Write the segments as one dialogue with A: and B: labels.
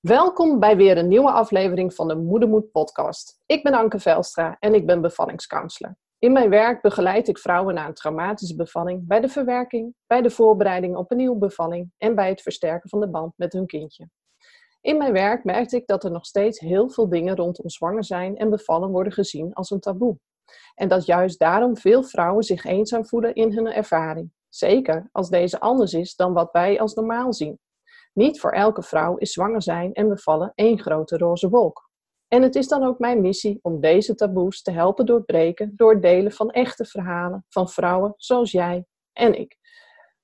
A: Welkom bij weer een nieuwe aflevering van de Moedermoed podcast. Ik ben Anke Velstra en ik ben bevallingscounselor. In mijn werk begeleid ik vrouwen na een traumatische bevalling bij de verwerking, bij de voorbereiding op een nieuwe bevalling en bij het versterken van de band met hun kindje. In mijn werk merkte ik dat er nog steeds heel veel dingen rondom zwanger zijn en bevallen worden gezien als een taboe. En dat juist daarom veel vrouwen zich eenzaam voelen in hun ervaring. Zeker als deze anders is dan wat wij als normaal zien. Niet voor elke vrouw is zwanger zijn en bevallen één grote roze wolk. En het is dan ook mijn missie om deze taboes te helpen doorbreken door het delen van echte verhalen van vrouwen zoals jij en ik.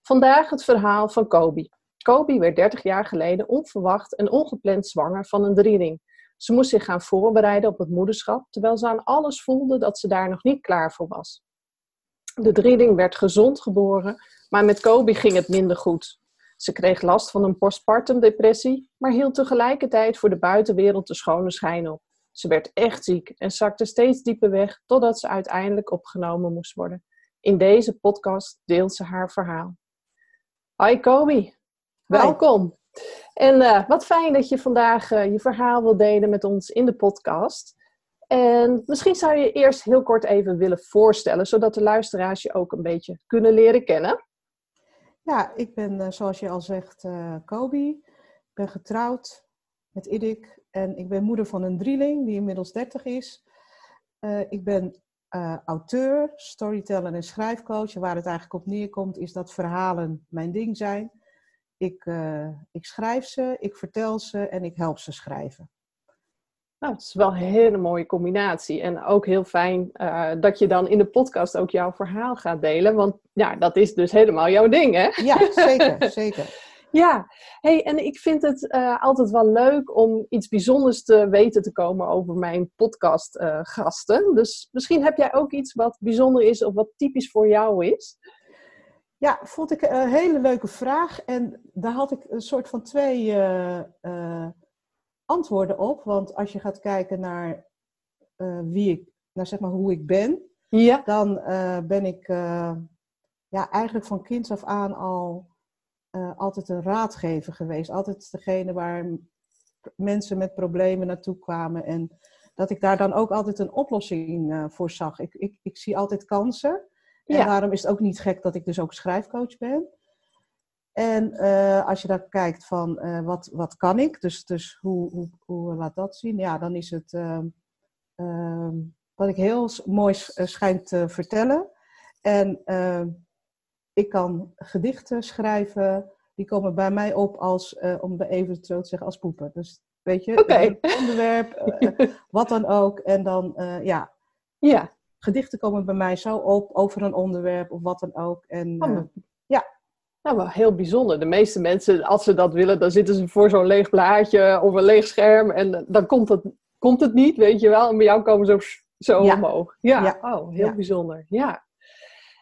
A: Vandaag het verhaal van Kobi. Kobi werd 30 jaar geleden onverwacht en ongepland zwanger van een drieling. Ze moest zich gaan voorbereiden op het moederschap, terwijl ze aan alles voelde dat ze daar nog niet klaar voor was. De drieling werd gezond geboren, maar met Kobi ging het minder goed. Ze kreeg last van een postpartum depressie, maar hield tegelijkertijd voor de buitenwereld de schone schijn op. Ze werd echt ziek en zakte steeds dieper weg totdat ze uiteindelijk opgenomen moest worden. In deze podcast deelt ze haar verhaal. Hoi Kobi, welkom. En uh, wat fijn dat je vandaag uh, je verhaal wil delen met ons in de podcast. En misschien zou je eerst heel kort even willen voorstellen, zodat de luisteraars je ook een beetje kunnen leren kennen.
B: Ja, ik ben, uh, zoals je al zegt, Kobi. Ik ben getrouwd met Idik en ik ben moeder van een drieling die inmiddels 30 is. ik ben auteur, storyteller en schrijfcoach. Waar het eigenlijk op neerkomt, is dat verhalen mijn ding zijn. Ik, uh, ik schrijf ze, ik vertel ze en ik help ze schrijven.
A: Nou, het is wel een hele mooie combinatie. En ook heel fijn uh, dat je dan in de podcast ook jouw verhaal gaat delen. Want ja, dat is dus helemaal jouw ding, hè?
B: Ja, zeker, zeker.
A: Ja, hey, en ik vind het uh, altijd wel leuk om iets bijzonders te weten te komen over mijn podcastgasten. dus misschien heb jij ook iets wat bijzonder is of wat typisch voor jou is.
B: Ja, vond ik een hele leuke vraag. En daar had ik een soort van twee antwoorden op. Want als je gaat kijken naar uh, wie ik, naar zeg maar hoe ik ben, ja. dan ben ik ja, eigenlijk van kinds af aan al altijd een raadgever geweest. Altijd degene waar mensen met problemen naartoe kwamen. En dat ik daar dan ook altijd een oplossing voor zag. Ik, ik, ik zie altijd kansen. En daarom is het ook niet gek dat ik dus ook schrijfcoach ben. En uh, als je dan kijkt van uh, wat, wat kan ik, dus, dus hoe, hoe, hoe laat dat zien? Ja, dan is het uh, wat ik heel mooi schijn te vertellen. En ik kan gedichten schrijven, die komen bij mij op als, om even zo te zeggen, als poepen. Dus weet je,
A: okay.
B: onderwerp, wat dan ook. En dan, ja.
A: Ja
B: gedichten komen bij mij zo op over een onderwerp of wat dan ook. En
A: oh. Nou, wel heel bijzonder. De meeste mensen, als ze dat willen, dan zitten ze voor zo'n leeg blaadje of een leeg scherm en dan komt het, komt het niet, weet je wel. En bij jou komen ze zo, zo omhoog. Ja, ja. oh, heel bijzonder. Ja.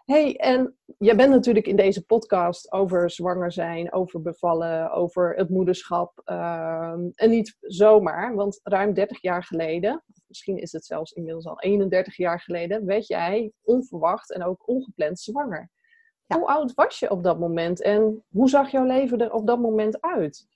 A: hey, en jij bent natuurlijk in deze podcast over zwanger zijn, over bevallen, over het moederschap. Uh, en niet zomaar, want ruim 30 jaar geleden, misschien is het zelfs inmiddels al 31 jaar geleden, werd jij onverwacht en ook ongepland zwanger. Ja. Hoe oud was je op dat moment en hoe zag jouw leven er op dat moment uit?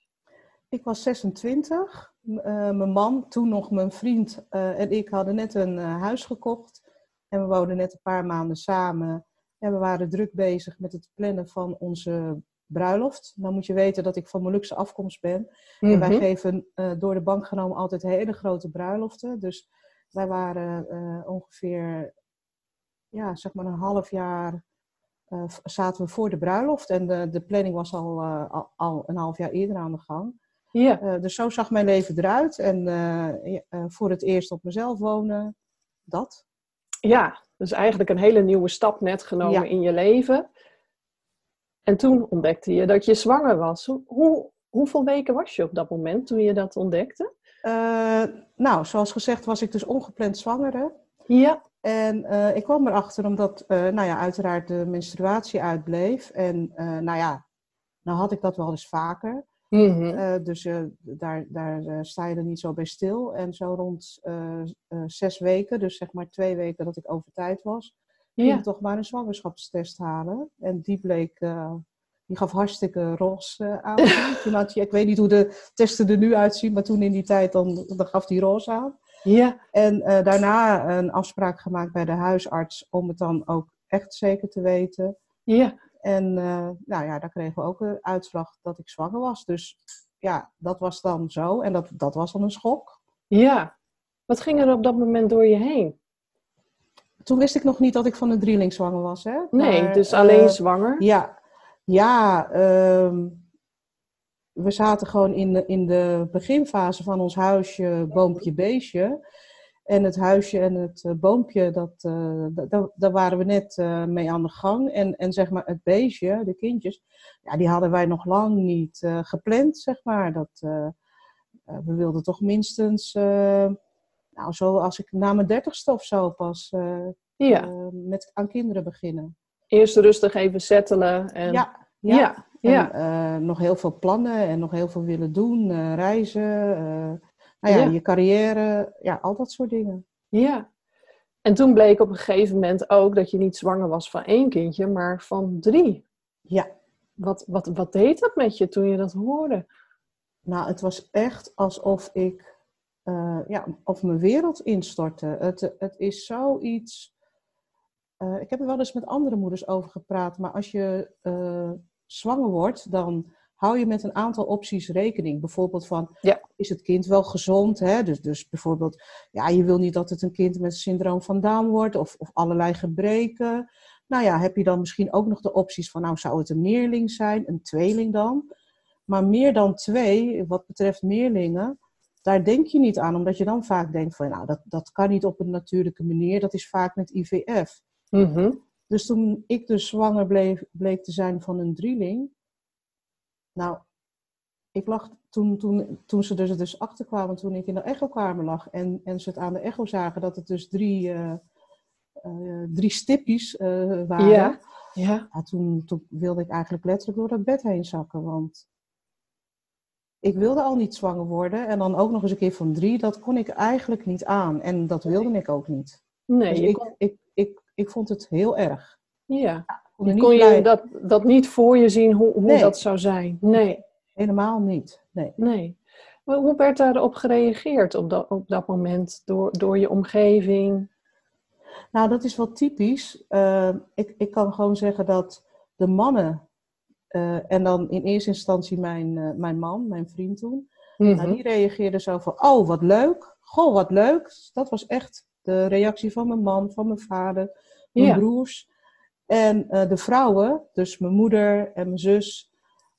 B: Ik was 26. Uh, mijn man, toen nog mijn vriend uh, en ik hadden net een uh, huis gekocht. En we woonden net een paar maanden samen. En we waren druk bezig met het plannen van onze bruiloft. Dan moet je weten dat ik van Molukse afkomst ben. En wij mhm. geven door de bank genomen altijd hele grote bruiloften. Dus wij waren ongeveer, ja, zeg maar een half jaar uh, zaten we voor de bruiloft. En de, de planning was al, al, al, een half jaar eerder aan de gang.
A: Ja.
B: dus zo zag mijn leven eruit. En voor het eerst op mezelf wonen, dat.
A: Ja, dus eigenlijk een hele nieuwe stap net genomen ja. in je leven. En toen ontdekte je dat je zwanger was. Hoe, hoeveel weken was je op dat moment toen je dat ontdekte?
B: Nou, zoals gezegd was ik dus ongepland zwanger.
A: Ja.
B: En uh, ik kwam erachter omdat, uh, nou ja, uiteraard de menstruatie uitbleef. En nou ja, nou had ik dat wel eens vaker.
A: Mm -hmm.
B: dus daar, daar sta je er niet zo bij stil. En zo rond zes weken, dus zeg maar twee weken dat ik over tijd was, ging ja. toch maar een zwangerschapstest halen. En die bleek Die gaf hartstikke roze aan. toen had je, ik weet niet hoe de testen er nu uitzien, maar toen in die tijd dan, dan gaf die roze aan.
A: Ja.
B: En eh, daarna een afspraak gemaakt bij de huisarts om het dan ook echt zeker te weten.
A: Ja.
B: En uh, nou ja, daar kregen we ook een uitslag dat ik zwanger was. Dus ja, dat was dan zo. En dat, dat was dan een schok.
A: Ja. Wat ging er op dat moment door je heen?
B: Toen wist ik nog niet dat ik van een drieling zwanger was. Hè?
A: Nee, dus alleen
B: eh,
A: zwanger?
B: Ja, ja ehm, we zaten gewoon in de, in de beginfase van ons huisje, boompje, beestje. En het huisje en het eh, boompje, dat, eh, da- da- daar waren we net eh, mee aan de gang. En, en zeg maar het beestje, de kindjes, ja, die hadden wij nog lang niet gepland, zeg maar. Dat, we wilden toch minstens, nou zo als ik na mijn dertigste of zo pas
A: Ja.
B: met aan kinderen beginnen.
A: Eerst rustig even settelen. En...
B: Ja,
A: Ja.
B: ja.
A: Ja.
B: En, eh, nog heel veel plannen en nog heel veel willen doen, eh, reizen, eh, nou ja,
A: Ja.
B: je carrière, ja, al dat soort dingen.
A: Ja. En toen bleek op een gegeven moment ook dat je niet zwanger was van één kindje, maar van drie.
B: Ja,
A: Wat, wat, wat deed dat met je toen je dat hoorde?
B: nou, het was echt alsof ik, ja, of mijn wereld instortte. Het, het is zoiets. ik heb er wel eens met andere moeders over gepraat, maar als je zwanger wordt, dan hou je met een aantal opties rekening. Bijvoorbeeld van,
A: Ja.
B: is het kind wel gezond? Hè? Dus, dus bijvoorbeeld, ja, je wil niet dat het een kind met syndroom van Down wordt of, of allerlei gebreken. Nou ja, heb je dan misschien ook nog de opties van, nou zou het een meerling zijn, een tweeling dan? Maar meer dan twee, wat betreft meerlingen, daar denk je niet aan, omdat je dan vaak denkt van, nou, dat, dat kan niet op een natuurlijke manier, dat is vaak met IVF.
A: Mhm.
B: Dus toen ik dus zwanger bleef, bleek te zijn van een drieling, nou, ik lag toen, toen, toen ze er dus achter kwamen, toen ik in de echokamer lag en, en ze het aan de echo zagen dat het dus drie, eh, drie stippies eh, waren.
A: Ja. Ja.
B: Ja, toen, toen wilde ik eigenlijk letterlijk door dat bed heen zakken. Want ik wilde al niet zwanger worden. En dan ook nog eens een keer van drie. Dat kon ik eigenlijk niet aan. En dat wilde ik ook niet.
A: Nee,
B: Dus
A: je
B: ik,
A: kon,
B: ik, ik, vond het heel erg.
A: ja.
B: Kon
A: Je dat, dat niet voor je zien hoe, hoe
B: Nee.
A: dat zou zijn? Nee,
B: Helemaal niet. Nee.
A: nee. Maar hoe werd daarop gereageerd op dat, op dat moment door, door je omgeving?
B: Nou, dat is wel typisch. Eh, ik, ik kan gewoon zeggen dat de mannen, eh, en dan in eerste instantie mijn, eh, mijn man, mijn vriend toen,
A: Mhm.
B: Nou, die reageerde zo van, oh, wat leuk. Goh, wat leuk. Dat was echt de reactie van mijn man, van mijn vader, mijn
A: Ja.
B: broers. En eh, de vrouwen, dus mijn moeder en mijn zus,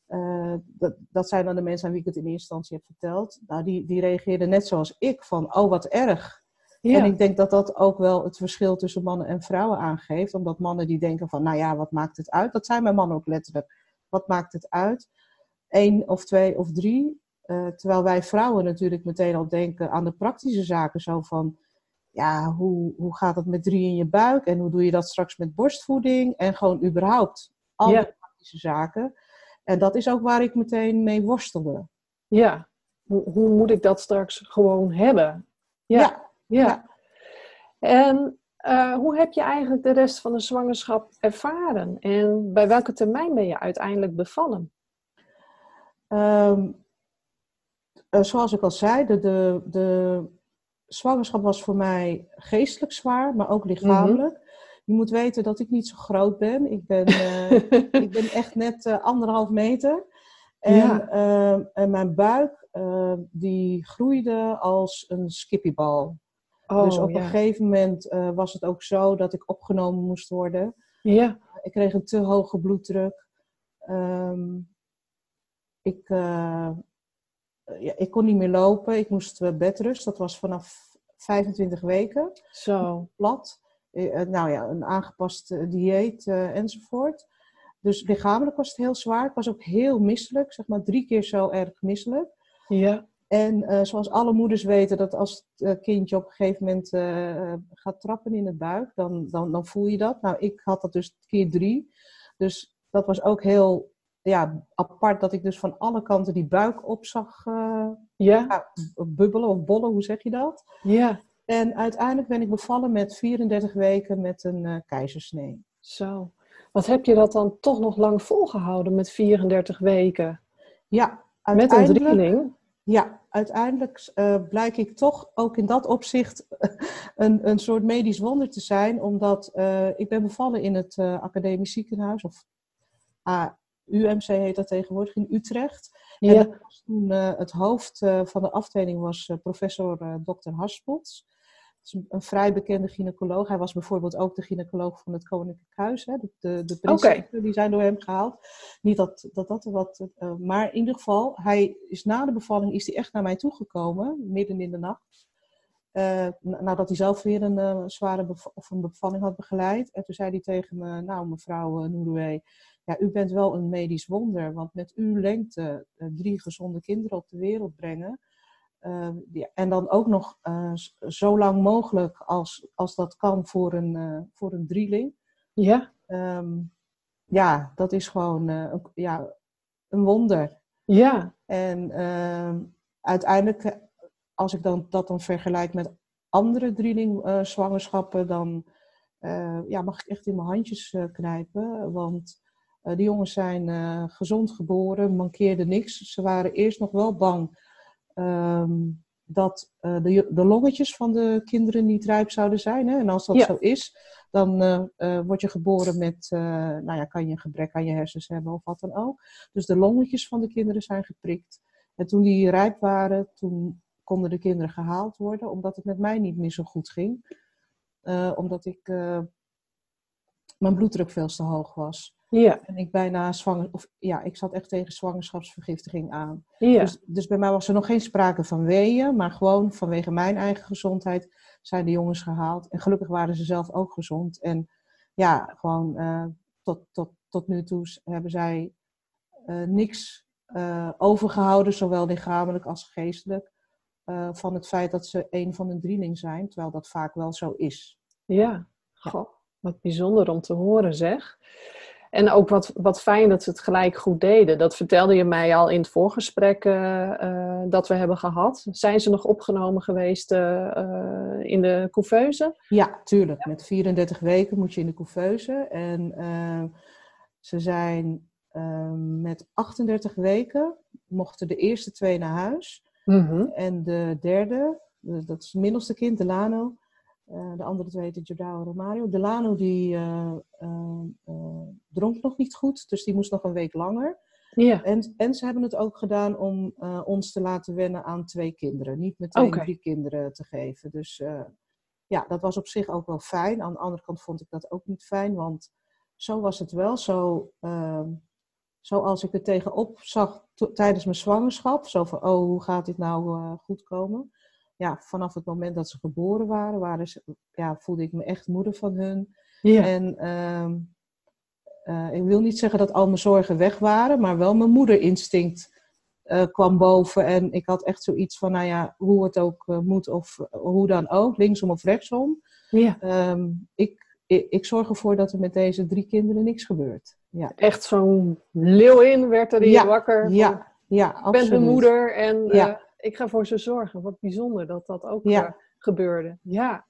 B: eh, dat, dat zijn dan de mensen aan wie ik het in eerste instantie heb verteld. Nou, die, die reageerden net zoals ik, van, oh, wat erg.
A: Ja.
B: En ik denk dat dat ook wel het verschil tussen mannen en vrouwen aangeeft. Omdat mannen die denken van, nou ja, wat maakt het uit? Dat zijn mijn mannen ook letterlijk. Wat maakt het uit? Eén of twee of drie. Eh, terwijl wij vrouwen natuurlijk meteen al denken aan de praktische zaken. Zo van, ja, hoe, hoe gaat het met drie in je buik? En hoe doe je dat straks met borstvoeding? En gewoon überhaupt al
A: Ja.
B: die praktische zaken. En dat is ook waar ik meteen mee worstelde.
A: Ja. Hoe, hoe moet ik dat straks gewoon hebben? Ja.
B: ja.
A: Ja.
B: Ja.
A: En eh, hoe heb je eigenlijk de rest van de zwangerschap ervaren? En bij welke termijn ben je uiteindelijk bevallen?
B: Ehm, eh, zoals ik al zei, de, de, de zwangerschap was voor mij geestelijk zwaar, maar ook lichamelijk. Je moet weten dat ik niet zo groot ben. Ik ben, eh, ik ben echt net eh, anderhalf meter. En,
A: Ja.
B: ehm, en mijn buik eh, die groeide als een skippiebal.
A: Oh,
B: dus op
A: ja.
B: een gegeven moment eh, was het ook zo dat ik opgenomen moest worden.
A: Ja.
B: Ik kreeg een te hoge bloeddruk. Ehm, ik, eh, ja, ik kon niet meer lopen. Ik moest eh, bedrust. Dat was vanaf 25 weken.
A: Zo.
B: Plat. Eh, eh, nou ja, een aangepast eh, dieet eh, enzovoort. Dus lichamelijk was het heel zwaar. Ik was ook heel misselijk. Zeg maar drie keer zo erg misselijk.
A: Ja.
B: En eh, zoals alle moeders weten, dat als het eh, kindje op een gegeven moment eh, gaat trappen in het buik, dan, dan, dan voel je dat. Nou, ik had dat dus keer drie. Dus dat was ook heel ja, apart dat ik dus van alle kanten die buik op zag eh,
A: Ja.
B: ja, bubbelen of bollen, hoe zeg je dat?
A: Ja.
B: En uiteindelijk ben ik bevallen met 34 weken met een eh, keizersnee.
A: Zo. Wat heb je dat dan toch nog lang volgehouden met 34 weken?
B: Ja,
A: Met een drieling?
B: Ja, uiteindelijk uh, blijk ik toch ook in dat opzicht een, een soort medisch wonder te zijn, omdat ik ben bevallen in het academisch ziekenhuis, of UMC heet dat tegenwoordig, in Utrecht. Ja. En was toen, het hoofd van de afdeling was professor Dr. Haspots is een, vrij bekende gynaecoloog. Hij was bijvoorbeeld ook de gynaecoloog van het Koninklijk Huis. Hè. De, de, die zijn door hem gehaald. Niet dat dat, dat wat... Maar in ieder geval, hij is na de bevalling is hij echt naar mij toegekomen. Midden in de nacht. Uh, nadat hij zelf weer een uh, zware of een bevalling had begeleid. En toen zei hij tegen me, nou mevrouw uh, ja, u bent wel een medisch wonder. Want met uw lengte drie gezonde kinderen op de wereld brengen Ehm, en dan ook nog zo lang mogelijk als, als dat kan voor een, voor een drieling.
A: Ja.
B: Um, ja, dat is gewoon een, ja, een wonder.
A: Ja.
B: En ehm, uiteindelijk, als ik dan, dat dan vergelijk met andere drieling-zwangerschappen, dan ja, mag ik echt in mijn handjes knijpen. Want die jongens zijn gezond geboren, mankeerde niks. Ze waren eerst nog wel bang Ehm, dat de, de, longetjes van de kinderen niet rijp zouden zijn. Hè? En als dat zo is, dan uh, uh, word je geboren met, nou ja, kan je een gebrek aan je hersens hebben of wat dan ook. Dus de longetjes van de kinderen zijn geprikt. En toen die rijp waren, toen konden de kinderen gehaald worden, omdat het met mij niet meer zo goed ging. omdat ik, mijn bloeddruk veel te hoog was.
A: Ja.
B: En ik bijna zwanger, of ja, ik zat echt tegen zwangerschapsvergiftiging aan.
A: Ja.
B: Dus, dus bij mij was er nog geen sprake van weeën, maar gewoon vanwege mijn eigen gezondheid zijn de jongens gehaald. En gelukkig waren ze zelf ook gezond. En ja, gewoon uh, tot, tot, tot nu toe hebben zij niks overgehouden, zowel lichamelijk als geestelijk, van het feit dat ze een van een drieling zijn, terwijl dat vaak wel zo is.
A: Ja, Goh, wat bijzonder om te horen zeg. En ook wat, wat fijn dat ze het gelijk goed deden. Dat vertelde je mij al in het voorgesprek uh, dat we hebben gehad. Zijn ze nog opgenomen geweest uh, in de couveuse?
B: Ja, tuurlijk. Met 34 weken moet je in de couveuse. En ze zijn met 38 weken, mochten de eerste twee naar huis.
A: Mm
B: En de derde, dat is het middelste kind, Delano, uh, de andere twee heten Jordao en Romario. Delano die uh, uh, dronk nog niet goed, dus die moest nog een week langer.
A: Ja.
B: En, en ze hebben het ook gedaan om ons te laten wennen aan twee kinderen. Niet meteen
A: okay.
B: drie kinderen te geven. Dus ja, dat was op zich ook wel fijn. Aan de andere kant vond ik dat ook niet fijn, want zo was het wel. Zo, ehm, zoals ik er tegenop zag tijdens mijn zwangerschap. Zo van, oh, hoe gaat dit nou goed komen? ja, vanaf het moment dat ze geboren waren, waren ze, ja, voelde ik me echt moeder van hun.
A: Ja.
B: En uh, uh, ik wil niet zeggen dat al mijn zorgen weg waren, maar wel mijn moederinstinct uh, kwam boven. En ik had echt zoiets van, nou ja, hoe het ook uh, moet of hoe dan ook, linksom of rechtsom.
A: Ja.
B: Um, ik, ik, ik, zorg ervoor dat er met deze drie kinderen niks gebeurt. Ja.
A: Echt zo'n leeuwin werd er in
B: ja,
A: wakker. Van,
B: ja, ja, absoluut.
A: Ik ben de moeder en
B: ja
A: ik ga voor ze zorgen. Wat bijzonder dat dat ook
B: ja.
A: uh, gebeurde. Ja.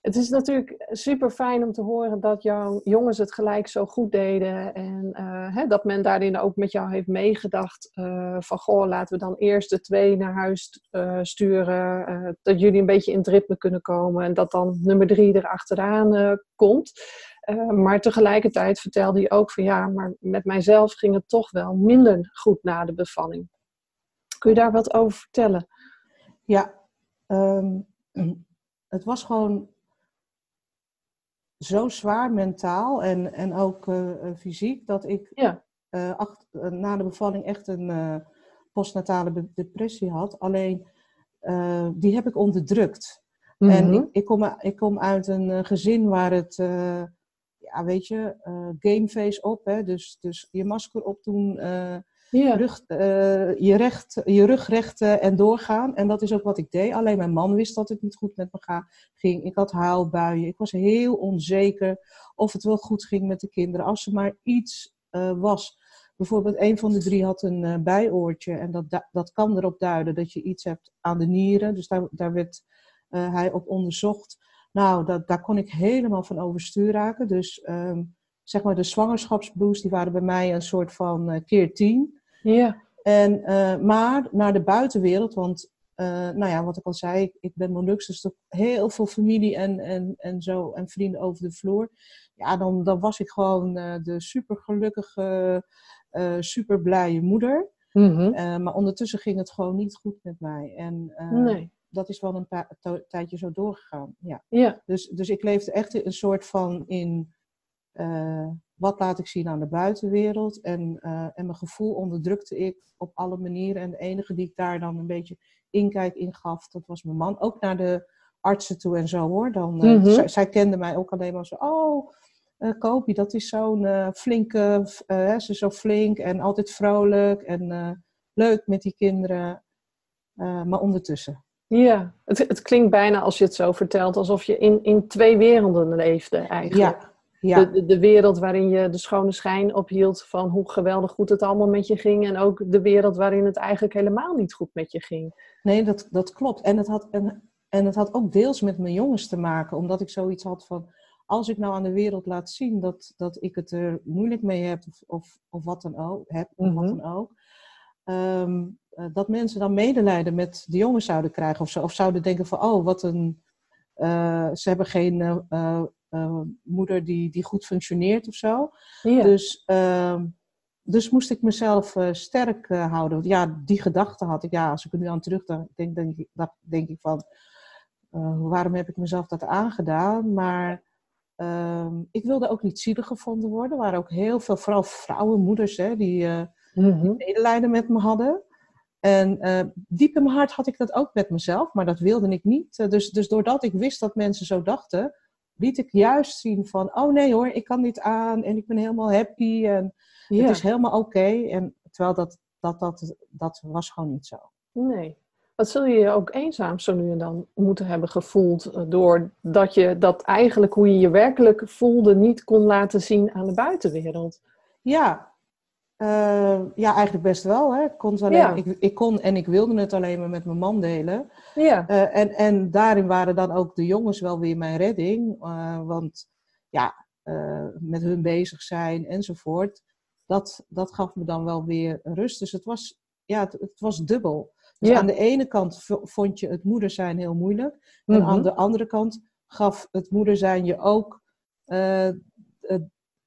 A: Het is natuurlijk super fijn om te horen dat jouw jongens het gelijk zo goed deden. En uh, hè, dat men daarin ook met jou heeft meegedacht. Van goh, laten we dan eerst de twee naar huis sturen. dat jullie een beetje in het ritme kunnen komen. En dat dan nummer drie erachteraan komt. Maar tegelijkertijd vertelde je ook van ja, maar met mijzelf ging het toch wel minder goed na de bevalling. Kun je daar wat over vertellen?
B: Ja, um, het was gewoon zo zwaar mentaal en, en ook uh, fysiek dat ik
A: ja.
B: uh, acht, uh, na de bevalling echt een postnatale depressie had. Alleen die heb ik onderdrukt. Mm -hmm. En ik, ik, kom, ik kom uit een gezin waar het, ja, weet je, gameface op, hè? Dus, dus je masker opdoen
A: ja.
B: rug, uh, je, recht, je rug rechten en doorgaan. En dat is ook wat ik deed. Alleen mijn man wist dat het niet goed met me ging. Ik had huilbuien. Ik was heel onzeker of het wel goed ging met de kinderen. Als er maar iets uh, was. Bijvoorbeeld een van de drie had een uh, bijoortje. En dat, dat kan erop duiden dat je iets hebt aan de nieren. Dus daar, daar werd hij op onderzocht. Nou, dat, daar kon ik helemaal van overstuur raken. Dus um, zeg maar de zwangerschapsblues, die waren bij mij een soort van uh, keer tien.
A: Ja.
B: En, maar naar de buitenwereld, want nou ja, wat ik al zei, ik ben Molux, dus toch heel veel familie en, en, en zo en vrienden over de vloer. Ja, dan, dan was ik gewoon de super gelukkige, super blije moeder.
A: Mhm.
B: maar ondertussen ging het gewoon niet goed met mij. En
A: nee
B: dat is wel een tijdje zo doorgegaan. Ja.
A: Ja.
B: Dus, dus ik leefde echt een soort van in uh, wat laat ik zien aan de buitenwereld. En, uh, en mijn gevoel onderdrukte ik op alle manieren. En de enige die ik daar dan een beetje inkijk in gaf, dat was mijn man. Ook naar de artsen toe en zo hoor. Dan, uh, zij, zij, kende mij ook alleen maar zo. Oh, uh, dat is zo'n flinke, ze is zo flink en altijd vrolijk en leuk met die kinderen. maar ondertussen
A: ja, het, het klinkt bijna als je het zo vertelt, alsof je in, in twee werelden leefde eigenlijk.
B: Ja, ja.
A: De, de, wereld waarin je de schone schijn ophield van hoe geweldig goed het allemaal met je ging. En ook de wereld waarin het eigenlijk helemaal niet goed met je ging.
B: Nee, dat, dat klopt. En het, had, en, en het had ook deels met mijn jongens te maken, omdat ik zoiets had van. Als ik nou aan de wereld laat zien dat, dat ik het er moeilijk mee heb, of, of, of wat dan ook, heb, of wat
A: Mhm.
B: dan ook, ehm, eh, dat mensen dan medelijden met de jongens zouden krijgen. Of, zo, of zouden denken van, oh, wat een... eh, ze hebben geen eh, eh, eh, moeder die, die goed functioneert of zo.
A: Ja.
B: Dus, ehm, dus moest ik mezelf eh, sterk eh, houden. Want ja, die gedachte had ik. Ja, als ik er nu aan terugdenk, denk, denk, ik, dat- denk ik van... eh, waarom heb ik mezelf dat aangedaan? Maar ehm, ik wilde ook niet zielig gevonden worden. Er waren ook heel veel, vooral vrouwen, moeders, hè, die... eh,
A: Mhm.
B: medelijden met me hadden. En eh, diep in mijn hart had ik dat ook met mezelf, maar dat wilde ik niet. Eh, dus, dus doordat ik wist dat mensen zo dachten, liet ik juist zien van, oh nee hoor, ik kan dit aan en ik ben helemaal happy en het is helemaal oké. En terwijl dat, dat, dat, dat was gewoon niet zo.
A: Nee. Wat zul je je ook eenzaam zo nu en dan moeten hebben gevoeld, eh, doordat je dat eigenlijk hoe je je werkelijk voelde niet kon laten zien aan de buitenwereld?
B: Ja, eh, ja eigenlijk best wel. Hè. Ik, kon het alleen,
A: Ja.
B: ik, ik kon en ik wilde het alleen maar met mijn man delen.
A: Ja.
B: Eh, en, en daarin waren dan ook de jongens wel weer mijn redding. eh, want ja, met hun bezig zijn enzovoort. Dat, dat gaf me dan wel weer rust. Dus het was, ja, het, het was dubbel. Dus
A: Ja.
B: aan de ene kant vond je het moeder zijn heel moeilijk. En
A: Mhm.
B: aan de andere kant gaf het moeder zijn je ook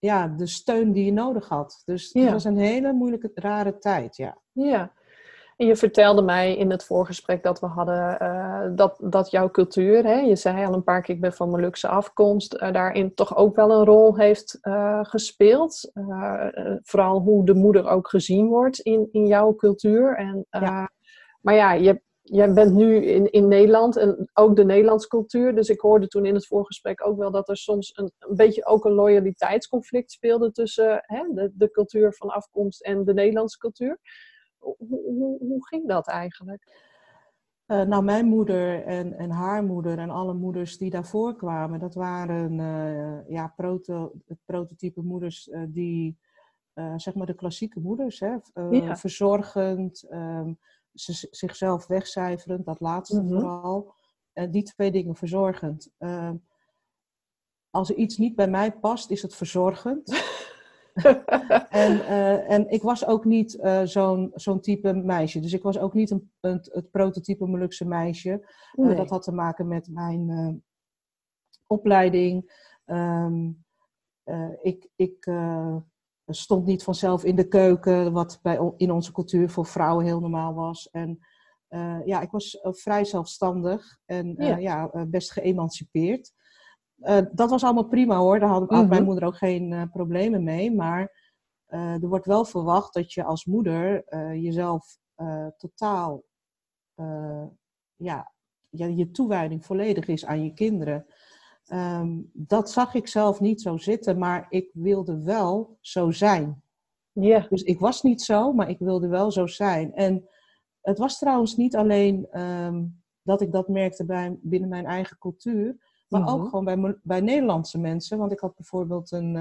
B: ja, de steun die je nodig had. Dus het
A: Ja.
B: was een hele moeilijke, rare tijd, ja.
A: Ja. En je vertelde mij in het voorgesprek dat we hadden eh, dat, dat jouw cultuur, hè, je zei al een paar keer, ik ben van Molukse afkomst, eh, daarin toch ook wel een rol heeft eh, gespeeld. Vooral hoe de moeder ook gezien wordt in, in jouw cultuur. En,
B: Ja.
A: Maar ja, je, jij bent nu in, in Nederland en ook de Nederlandse cultuur. Dus ik hoorde toen in het voorgesprek ook wel dat er soms een, een beetje ook een loyaliteitsconflict speelde tussen hè, de, de cultuur van afkomst en de Nederlandse cultuur. Hoe, hoe, hoe ging dat eigenlijk?
B: Eh, nou, mijn moeder en, en haar moeder en alle moeders die daarvoor kwamen, dat waren eh, ja, proto, het prototype moeders eh, die, zeg maar de klassieke moeders, hè,
A: Ja.
B: verzorgend, ehm, zichzelf wegcijferend, dat laatste
A: Mhm.
B: vooral. Eh, die twee dingen verzorgend. Ehm, als er iets niet bij mij past, is het verzorgend. En, eh, en ik was ook niet eh, zo'n zo'n type meisje. Dus ik was ook niet een, een- het prototype Molukse meisje. Eh,
A: Nee.
B: dat had te maken met mijn eh, opleiding. Ehm, eh, ik ik eh, stond niet vanzelf in de keuken, wat bij, in onze cultuur voor vrouwen heel normaal was. En eh, ja, ik was eh, vrij zelfstandig en eh,
A: Ja.
B: ja. best geëmancipeerd. Dat was allemaal prima hoor, daar had, had mijn
A: Mhm.
B: moeder ook geen problemen mee. Maar er wordt wel verwacht dat je als moeder jezelf totaal, ja, je, je toewijding volledig is aan je kinderen. Ehm, dat zag ik zelf niet zo zitten, maar ik wilde wel zo zijn.
A: Ja.
B: Dus ik was niet zo, maar ik wilde wel zo zijn. En het was trouwens niet alleen ehm, dat ik dat merkte bij, binnen mijn eigen cultuur, maar
A: Mhm.
B: ook gewoon bij, bij Nederlandse mensen. Want ik had bijvoorbeeld een,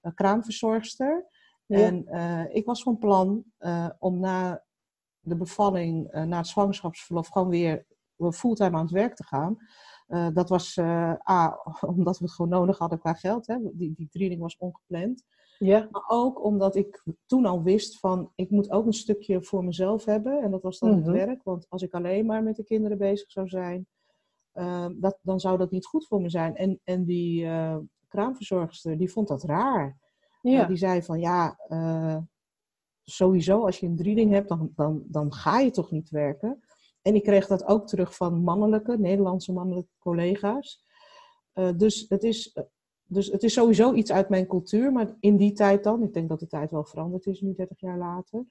B: een kraamverzorgster.
A: Ja.
B: En eh, ik was van plan eh, om na de bevalling, na het zwangerschapsverlof, gewoon weer fulltime aan het werk te gaan. Uh, dat was uh, A, omdat we het gewoon nodig hadden qua geld. Hè? Die, die training was ongepland.
A: Ja.
B: Maar ook omdat ik toen al wist van, ik moet ook een stukje voor mezelf hebben. En dat was dan
A: Mhm.
B: het werk. Want als ik alleen maar met de kinderen bezig zou zijn, uh, dat, dan zou dat niet goed voor me zijn. En, en die uh, kraamverzorgster, die vond dat raar.
A: Ja.
B: Uh, die zei van, ja, sowieso als je een drieding hebt, dan, dan, dan ga je toch niet werken. En ik kreeg dat ook terug van mannelijke, Nederlandse mannelijke collega's. Uh, dus, het is, dus het is sowieso iets uit mijn cultuur. Maar in die tijd dan, ik denk dat de tijd wel veranderd is nu 30 jaar later.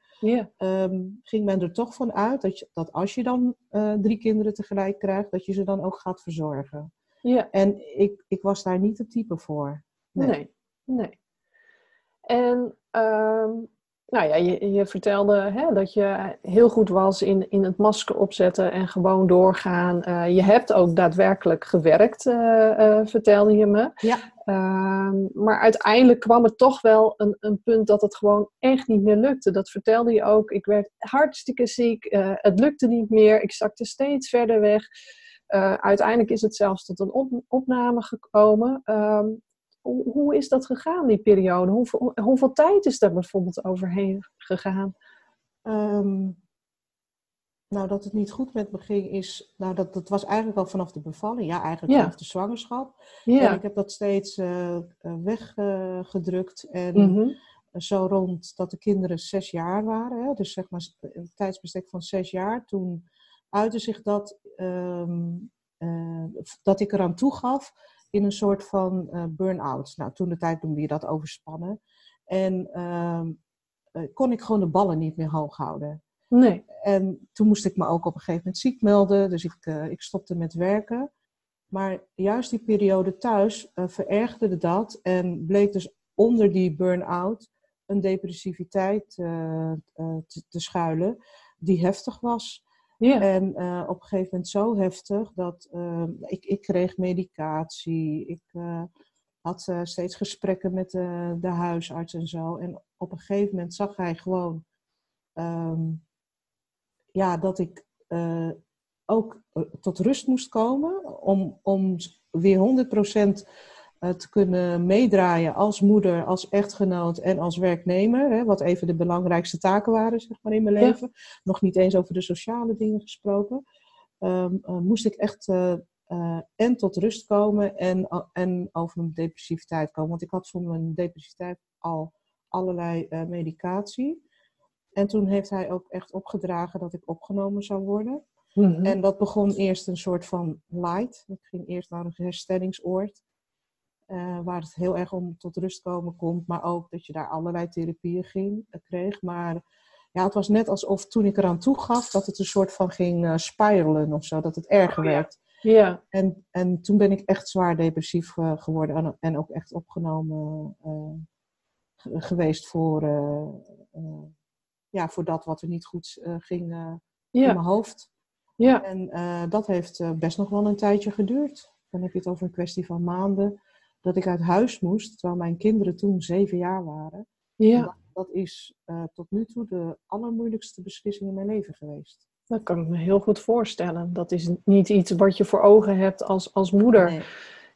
B: Um, ging men er toch van uit dat, je, dat als je dan uh, drie kinderen tegelijk krijgt, dat je ze dan ook gaat verzorgen.
A: Ja.
B: En ik, ik was daar niet het type voor.
A: Nee, nee. nee. En um, nou ja, je, je vertelde hè, dat je heel goed was in, in het masker opzetten en gewoon doorgaan. Uh, je hebt ook daadwerkelijk gewerkt, uh, uh, vertelde je me.
B: Ja.
A: maar uiteindelijk kwam het toch wel een, een punt dat het gewoon echt niet meer lukte. Dat vertelde je ook. Ik werd hartstikke ziek. het lukte niet meer. Ik zakte steeds verder weg. uiteindelijk is het zelfs tot een op, opname gekomen. Hoe, hoe is dat gegaan, die periode? Hoeveel, hoeveel tijd is daar bijvoorbeeld overheen gegaan?
B: Um, nou, dat het niet goed met me ging is... Nou, dat, dat was eigenlijk al vanaf de bevalling. Ja, eigenlijk
A: Ja.
B: vanaf de zwangerschap.
A: Ja.
B: En ik heb dat steeds uh, weggedrukt. en
A: Mhm.
B: zo rond dat de kinderen zes jaar waren. Hè? Dus zeg maar een tijdsbestek van zes jaar. Toen uitte zich dat... Um, uh, dat ik eraan toegaf in een soort van uh, burn-out. Nou, toen de tijd noemde je dat overspannen. En uh, uh, kon ik gewoon de ballen niet meer hoog houden.
A: Nee.
B: En toen moest ik me ook op een gegeven moment ziek melden. Dus ik, uh, ik stopte met werken. Maar juist die periode thuis verergerde dat. En bleek dus onder die burn-out een depressiviteit te, te schuilen. Die heftig was. En uh, op een gegeven moment zo heftig dat uh, ik, ik kreeg medicatie. Ik uh, had steeds gesprekken met de, huisarts en zo. En op een gegeven moment zag hij gewoon um, ja, dat ik ook tot rust moest komen. Om, om weer 100% te kunnen meedraaien als moeder, als echtgenoot en als werknemer. Hè, wat even de belangrijkste taken waren zeg maar, in mijn
A: Ja.
B: leven. Nog niet eens over de sociale dingen gesproken. Um, uh, moest ik echt uh, uh, en tot rust komen en, en over mijn depressiviteit komen. Want ik had voor mijn depressiviteit al allerlei medicatie. En toen heeft hij ook echt opgedragen dat ik opgenomen zou worden.
A: Mm -hmm.
B: En dat begon eerst een soort van light. Ik ging eerst naar een herstellingsoord. Uh, waar het heel erg om tot rust komen komt. Maar ook dat je daar allerlei therapieën ging, uh, kreeg. Maar ja, het was net alsof toen ik eraan toegaf... dat het een soort van ging uh, spiralen of zo. Dat het erger
A: Oh, ja.
B: werd.
A: Ja.
B: En, en toen ben ik echt zwaar depressief uh, geworden. En, en ook echt opgenomen geweest voor, ja, voor dat wat er niet goed ging
A: ja.
B: in mijn hoofd.
A: Ja.
B: En dat heeft best nog wel een tijdje geduurd. Dan heb je het over een kwestie van maanden dat ik uit huis moest, terwijl mijn kinderen toen zeven jaar waren.
A: Ja.
B: Dat, dat, is uh, tot nu toe de allermoeilijkste beslissing in mijn leven geweest.
A: Dat kan ik me heel goed voorstellen. Dat is niet iets wat je voor ogen hebt als, als moeder.
B: Nee.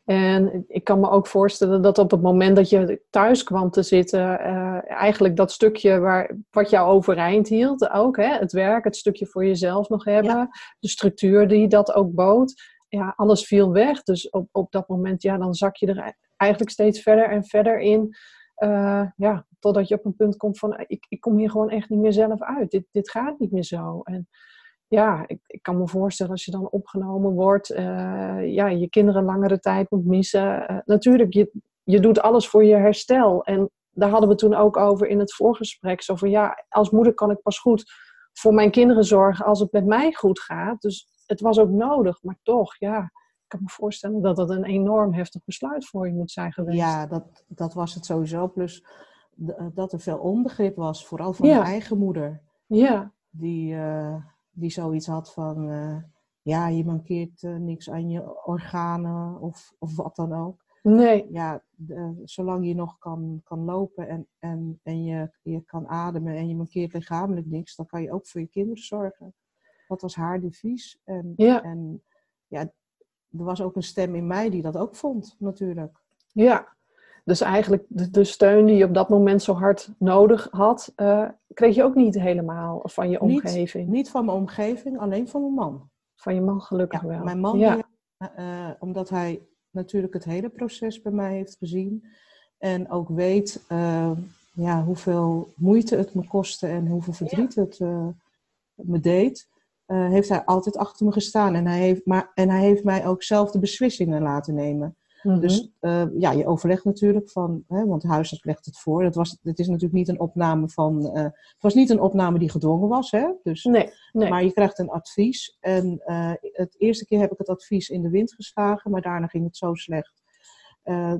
A: En ik kan me ook voorstellen dat op het moment dat je thuis kwam te zitten, uh, eigenlijk dat stukje waar, wat jou overeind hield, ook hè, het werk, het stukje voor jezelf nog hebben,
B: Ja.
A: de structuur die dat ook bood, ja, alles viel weg. Dus op, op dat moment, ja, dan zak je er eigenlijk steeds verder en verder in. Uh, ja, totdat je op een punt komt van, ik, ik kom hier gewoon echt niet meer zelf uit. Dit, dit gaat niet meer zo. En ja, ik, ik kan me voorstellen als je dan opgenomen wordt, uh, ja, je kinderen langere tijd moet missen. Uh, natuurlijk, je, je doet alles voor je herstel. En daar hadden we toen ook over in het voorgesprek. Zo van, ja, als moeder kan ik pas goed voor mijn kinderen zorgen als het met mij goed gaat. Dus het was ook nodig, maar toch, ja, ik kan me voorstellen dat dat een enorm heftig besluit voor je moet zijn geweest.
B: Ja, dat, dat was het sowieso. Plus dat er veel onbegrip was, vooral van
A: Ja.
B: mijn eigen moeder.
A: Ja,
B: Die, uh, die zoiets had van, uh, ja, je mankeert uh, niks aan je organen of, of wat dan ook.
A: nee,
B: Ja, zolang je nog kan, kan lopen en, en, en je, je kan ademen en je mankeert lichamelijk niks, dan kan je ook voor je kinderen zorgen. Dat was haar devies. En,
A: Ja.
B: en ja, er was ook een stem in mij die dat ook vond, natuurlijk.
A: Ja, dus eigenlijk de, de steun die je op dat moment zo hard nodig had, uh, kreeg je ook niet helemaal van je omgeving?
B: Niet, niet, van mijn omgeving, alleen van mijn man.
A: Van je man gelukkig wel.
B: Mijn man, ja. uh, omdat hij natuurlijk het hele proces bij mij heeft gezien. En ook weet uh, ja, hoeveel moeite het me kostte en hoeveel verdriet het me deed. Heeft hij altijd achter me gestaan. En hij, heeft, maar, en hij heeft mij ook zelf de beslissingen laten nemen. Dus uh, ja, je overlegt natuurlijk van, hè, want de huisarts legt het voor. Het, was, het is natuurlijk niet een opname van, uh, het was niet een opname die gedwongen was, hè? Dus,
A: nee, nee.
B: Maar je krijgt een advies. En het eerste keer heb ik het advies in de wind geslagen, maar daarna ging het zo slecht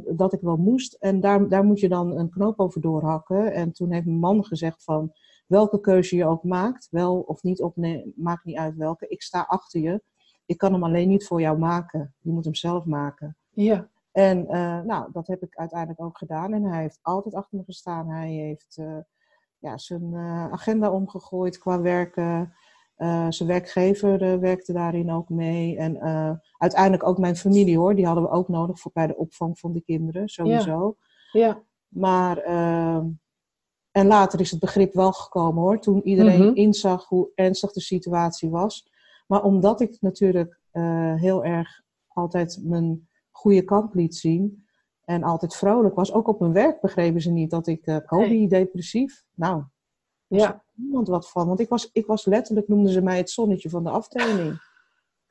B: dat ik wel moest. En daar, daar moet je dan een knoop over doorhakken. En toen heeft mijn man gezegd van, welke keuze je ook maakt, wel of niet opnemen, maakt niet uit welke. Ik sta achter je. Ik kan hem alleen niet voor jou maken. Je moet hem zelf maken.
A: Ja.
B: En uh, nou, dat heb ik uiteindelijk ook gedaan. En hij heeft altijd achter me gestaan. Hij heeft uh, ja, zijn uh, agenda omgegooid qua werken. zijn werkgever werkte daarin ook mee. En uiteindelijk ook mijn familie hoor. Die hadden we ook nodig voor bij de opvang van de kinderen, sowieso.
A: Ja. ja.
B: Maar, ehm, en later is het begrip wel gekomen hoor. Toen iedereen mm -hmm. inzag hoe ernstig de situatie was. Maar omdat ik natuurlijk heel erg altijd mijn goede kant liet zien. En altijd vrolijk was. Ook op mijn werk begrepen ze niet dat ik uh, COVID-depressief. Nou,
A: ja.
B: niemand wat van. Want ik was, ik was letterlijk, noemden ze mij het zonnetje van de afdeling.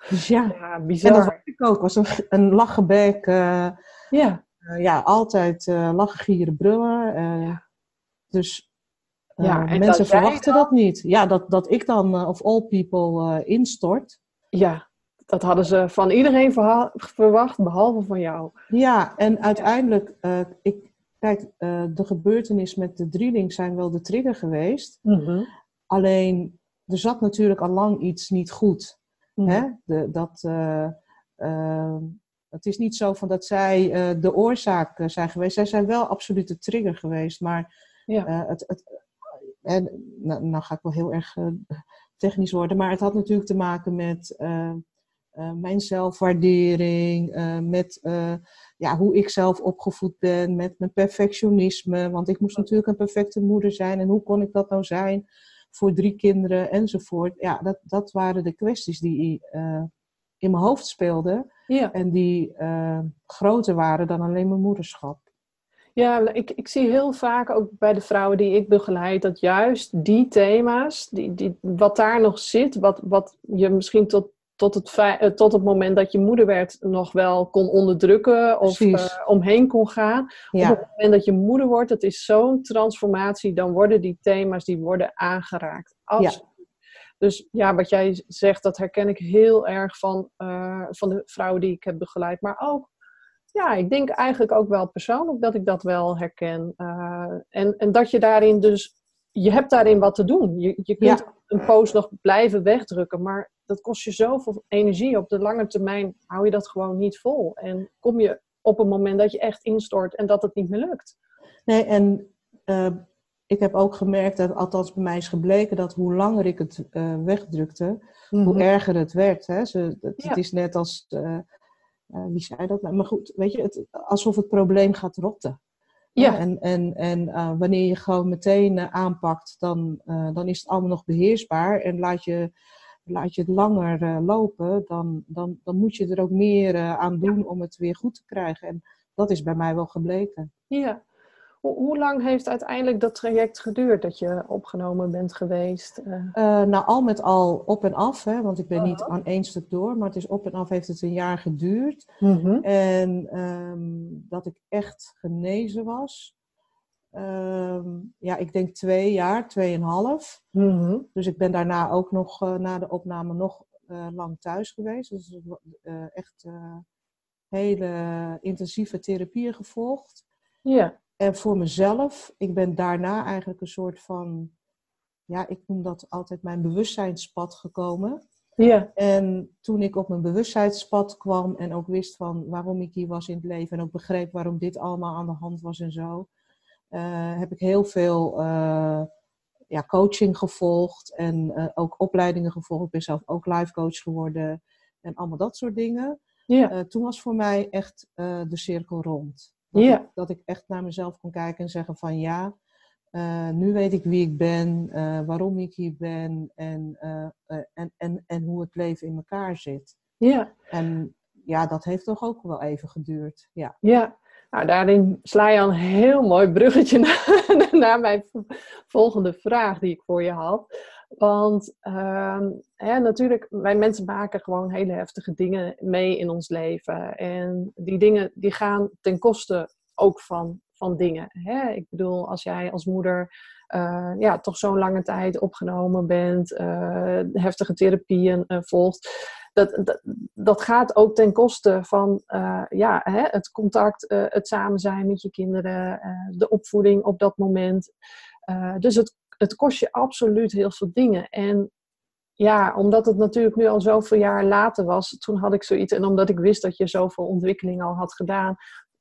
B: Dus ja,
A: ja bizar.
B: En dat was ik ook. was een, een lachenbek. Uh,
A: ja.
B: Uh, ja, altijd lachen, gieren, brullen. Ja. Dus ja, en mensen verwachten dan... dat niet. Ja, dat, dat ik dan, of all people, instort.
A: Ja, dat hadden ze van iedereen verwacht, behalve van jou.
B: Ja, en uiteindelijk, ik, kijk, de gebeurtenis met de drieling zijn wel de trigger geweest.
A: -hmm.
B: Alleen, er zat natuurlijk al lang iets niet goed. Hè? De, dat, het is niet zo van dat zij de oorzaak zijn geweest. Zij zijn wel absoluut de trigger geweest. Maar
A: ja.
B: het, het, en, nou, nou, ga ik wel heel erg technisch worden. Maar het had natuurlijk te maken met uh, mijn zelfwaardering, uh, met uh, ja, hoe ik zelf opgevoed ben, met mijn perfectionisme. Want ik moest natuurlijk een perfecte moeder zijn. En hoe kon ik dat nou zijn voor drie kinderen enzovoort. Ja, dat, dat waren de kwesties die in mijn hoofd speelden.
A: Ja.
B: En die groter waren dan alleen mijn moederschap.
A: Ja, ik, ik zie heel vaak ook bij de vrouwen die ik begeleid, dat juist die thema's, die, die, wat daar nog zit, wat, wat je misschien tot tot het, eh, tot het moment dat je moeder werd nog wel kon onderdrukken of uh, omheen kon gaan.
B: Ja.
A: Op het moment dat je moeder wordt, dat is zo'n transformatie, dan worden die thema's die worden aangeraakt. Absoluut. Ja. Dus ja, wat jij zegt, dat herken ik heel erg van, uh, van de vrouwen die ik heb begeleid. Maar ook, ja, ik denk eigenlijk ook wel persoonlijk dat ik dat wel herken. Uh, en, en dat je daarin dus, je hebt daarin wat te doen. Je, je kunt
B: Ja.
A: een post nog blijven wegdrukken, maar dat kost je zoveel energie. Op de lange termijn hou je dat gewoon niet vol. En kom je op een moment dat je echt instort en dat het niet meer lukt.
B: Nee, en uh, ik heb ook gemerkt, dat, althans bij mij is gebleken, dat hoe langer ik het uh, wegdrukte, mm -hmm. hoe erger het werd. Hè? Ze, het, ja. het, is net als, uh, wie zei dat? nou? Maar goed, weet je, het, alsof het probleem gaat rotten.
A: Ja.
B: En, en, en wanneer je gewoon meteen aanpakt, dan, dan is het allemaal nog beheersbaar. En laat je laat je het langer lopen, dan, dan, dan moet je er ook meer aan doen om het weer goed te krijgen. En dat is bij mij wel gebleken.
A: Ja. Hoe, hoe lang heeft uiteindelijk dat traject geduurd dat je opgenomen bent geweest?
B: Uh... nou, al met al op en af, hè, want ik ben niet aan één stuk door, maar het is op en af heeft het een jaar geduurd.
A: Mm -hmm.
B: En um, dat ik echt genezen was. Um, ja, ik denk twee jaar, tweeënhalf.
A: Mm -hmm.
B: Dus ik ben daarna ook nog uh, na de opname nog uh, lang thuis geweest. Dus uh, echt hele intensieve therapieën gevolgd.
A: Ja.
B: En voor mezelf, ik ben daarna eigenlijk een soort van, ja, ik noem dat altijd mijn bewustzijnspad gekomen.
A: Ja.
B: En toen ik op mijn bewustzijnspad kwam en ook wist van waarom ik hier was in het leven en ook begreep waarom dit allemaal aan de hand was en zo, uh, heb ik heel veel uh, ja, coaching gevolgd en uh, ook opleidingen gevolgd. Ik ben zelf ook life coach geworden en allemaal dat soort dingen. Ja. toen was voor mij echt de cirkel rond. Dat, ja. ik, dat ik echt naar mezelf kon kijken en zeggen van ja, nu weet ik wie ik ben, waarom ik hier ben en, en, en, en hoe het leven in elkaar zit. Ja. En ja, dat heeft toch ook wel even geduurd. Ja.
A: ja. Nou, daarin sla je al een heel mooi bruggetje naar, mijn volgende vraag die ik voor je had. Want hè, natuurlijk, wij mensen maken gewoon hele heftige dingen mee in ons leven. En die dingen die gaan ten koste ook van, van dingen. Hè? Ik bedoel, als jij als moeder uh, ja, toch zo'n lange tijd opgenomen bent, uh, heftige therapieën uh, volgt dat, dat, gaat ook ten koste van uh, ja, hè, het contact, uh, het samen zijn met je kinderen, uh, de opvoeding op dat moment. dus het, het kost je absoluut heel veel dingen. En ja, omdat het natuurlijk nu al zoveel jaar later was, toen had ik zoiets, en omdat ik wist dat je zoveel ontwikkeling al had gedaan,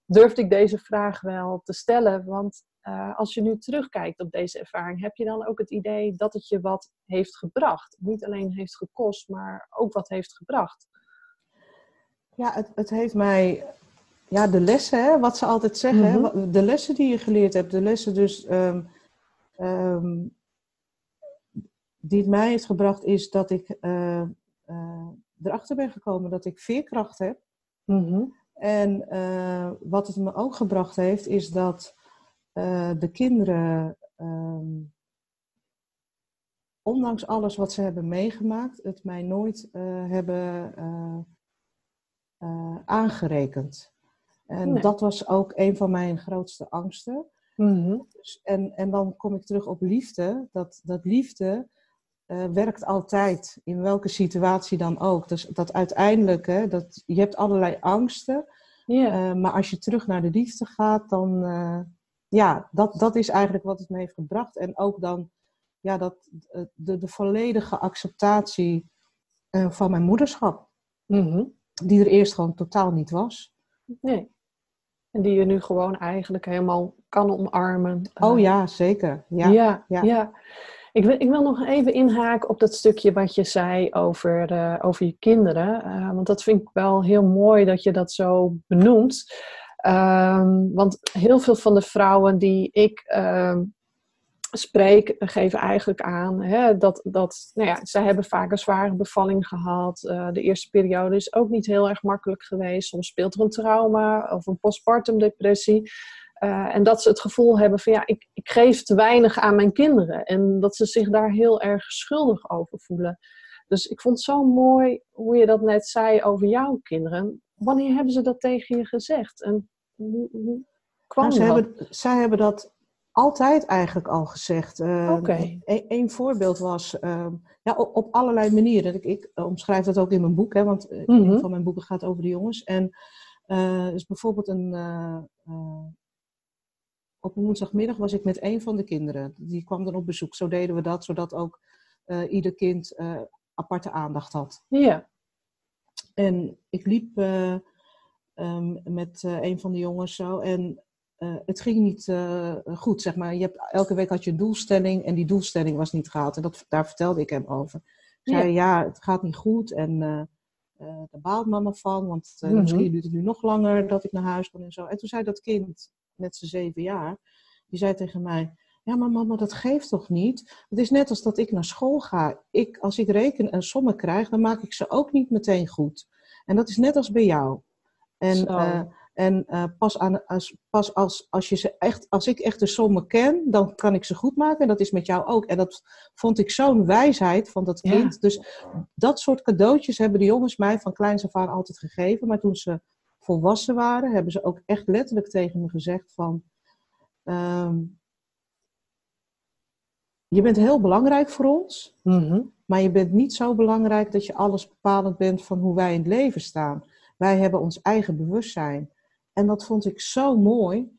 A: durfde ik deze vraag wel te stellen. Want uh, als je nu terugkijkt op deze ervaring, heb je dan ook het idee dat het je wat heeft gebracht? Niet alleen heeft gekost, maar ook wat heeft gebracht?
B: Ja, het, het heeft mij. Ja, de lessen, hè, wat ze altijd zeggen, mhm. de lessen die je geleerd hebt, de lessen dus. Um, um, die het mij heeft gebracht, is dat ik uh, uh, erachter ben gekomen dat ik veerkracht heb. Mhm. En wat het me ook gebracht heeft, is dat uh, de kinderen, um, ondanks alles wat ze hebben meegemaakt, het mij nooit uh, hebben uh, aangerekend. En nee. dat was ook een van mijn grootste angsten. Mm-hmm. dus, en, en dan kom ik terug op liefde. Dat, dat liefde werkt altijd, in welke situatie dan ook. Dus dat uiteindelijk, hè, dat, je hebt allerlei angsten. Yeah. maar als je terug naar de liefde gaat, dan, ja, dat, dat is eigenlijk wat het me heeft gebracht. En ook dan ja, dat, eh, de, de volledige acceptatie uh, van mijn moederschap. Mm-hmm. Die er eerst gewoon totaal niet was.
A: Nee. En die je nu gewoon eigenlijk helemaal kan omarmen.
B: Oh ja, zeker. Ja,
A: ja. ja. ja. Ik, wil, ik wil nog even inhaken op dat stukje wat je zei over, uh, over je kinderen. Want dat vind ik wel heel mooi dat je dat zo benoemt. Um, want heel veel van de vrouwen die ik uh, spreek, geven eigenlijk aan hè, dat, dat nou ja, zij hebben vaak een zware bevalling gehad. Uh, de eerste periode is ook niet heel erg makkelijk geweest. Soms speelt er een trauma of een postpartum depressie. Uh, en dat ze het gevoel hebben van ja, ik, ik geef te weinig aan mijn kinderen. En dat ze zich daar heel erg schuldig over voelen. Dus ik vond het zo mooi hoe je dat net zei over jouw kinderen. Wanneer hebben ze dat tegen je gezegd? En hoe, hoe kwam
B: nou, Hebben, zij hebben dat altijd eigenlijk al gezegd. Uh, Oké. Een, voorbeeld was, uh, ja, op, op, allerlei manieren. Ik, ik omschrijf dat ook in mijn boek, hè, want mm -hmm. een van mijn boeken gaat over de jongens. En uh, dus bijvoorbeeld een, op een woensdagmiddag was ik met een van de kinderen. Die kwam dan op bezoek. Zo deden we dat, zodat ook ieder kind aparte aandacht had. Ja. En ik liep um, met uh, een van de jongens zo. En uh, het ging niet goed, zeg maar. Je hebt, elke week had je een doelstelling en die doelstelling was niet gehaald. En dat, daar vertelde ik hem over. Ik zei, ja, het gaat niet goed en daar baalt mama van. Want mm -hmm. misschien duurt het nu nog langer dat ik naar huis kom en zo. En toen zei dat kind, met zijn zeven jaar, die zei tegen mij... Ja, maar mama, dat geeft toch niet? Het is net als dat ik naar school ga. Ik, als ik reken en sommen krijg, dan maak ik ze ook niet meteen goed. En dat is net als bij jou. En, uh, en uh, pas, aan, als, pas als, als, je ze echt, als ik echt de sommen ken, dan kan ik ze goed maken. En dat is met jou ook. En dat vond ik zo'n wijsheid van dat kind. Ja. Dus dat soort cadeautjes hebben de jongens mij van kleins af aan altijd gegeven. Maar toen ze volwassen waren, hebben ze ook echt letterlijk tegen me gezegd van... Um, je bent heel belangrijk voor ons, mm -hmm. maar je bent niet zo belangrijk dat je alles bepalend bent van hoe wij in het leven staan. Wij hebben ons eigen bewustzijn. En dat vond ik zo mooi.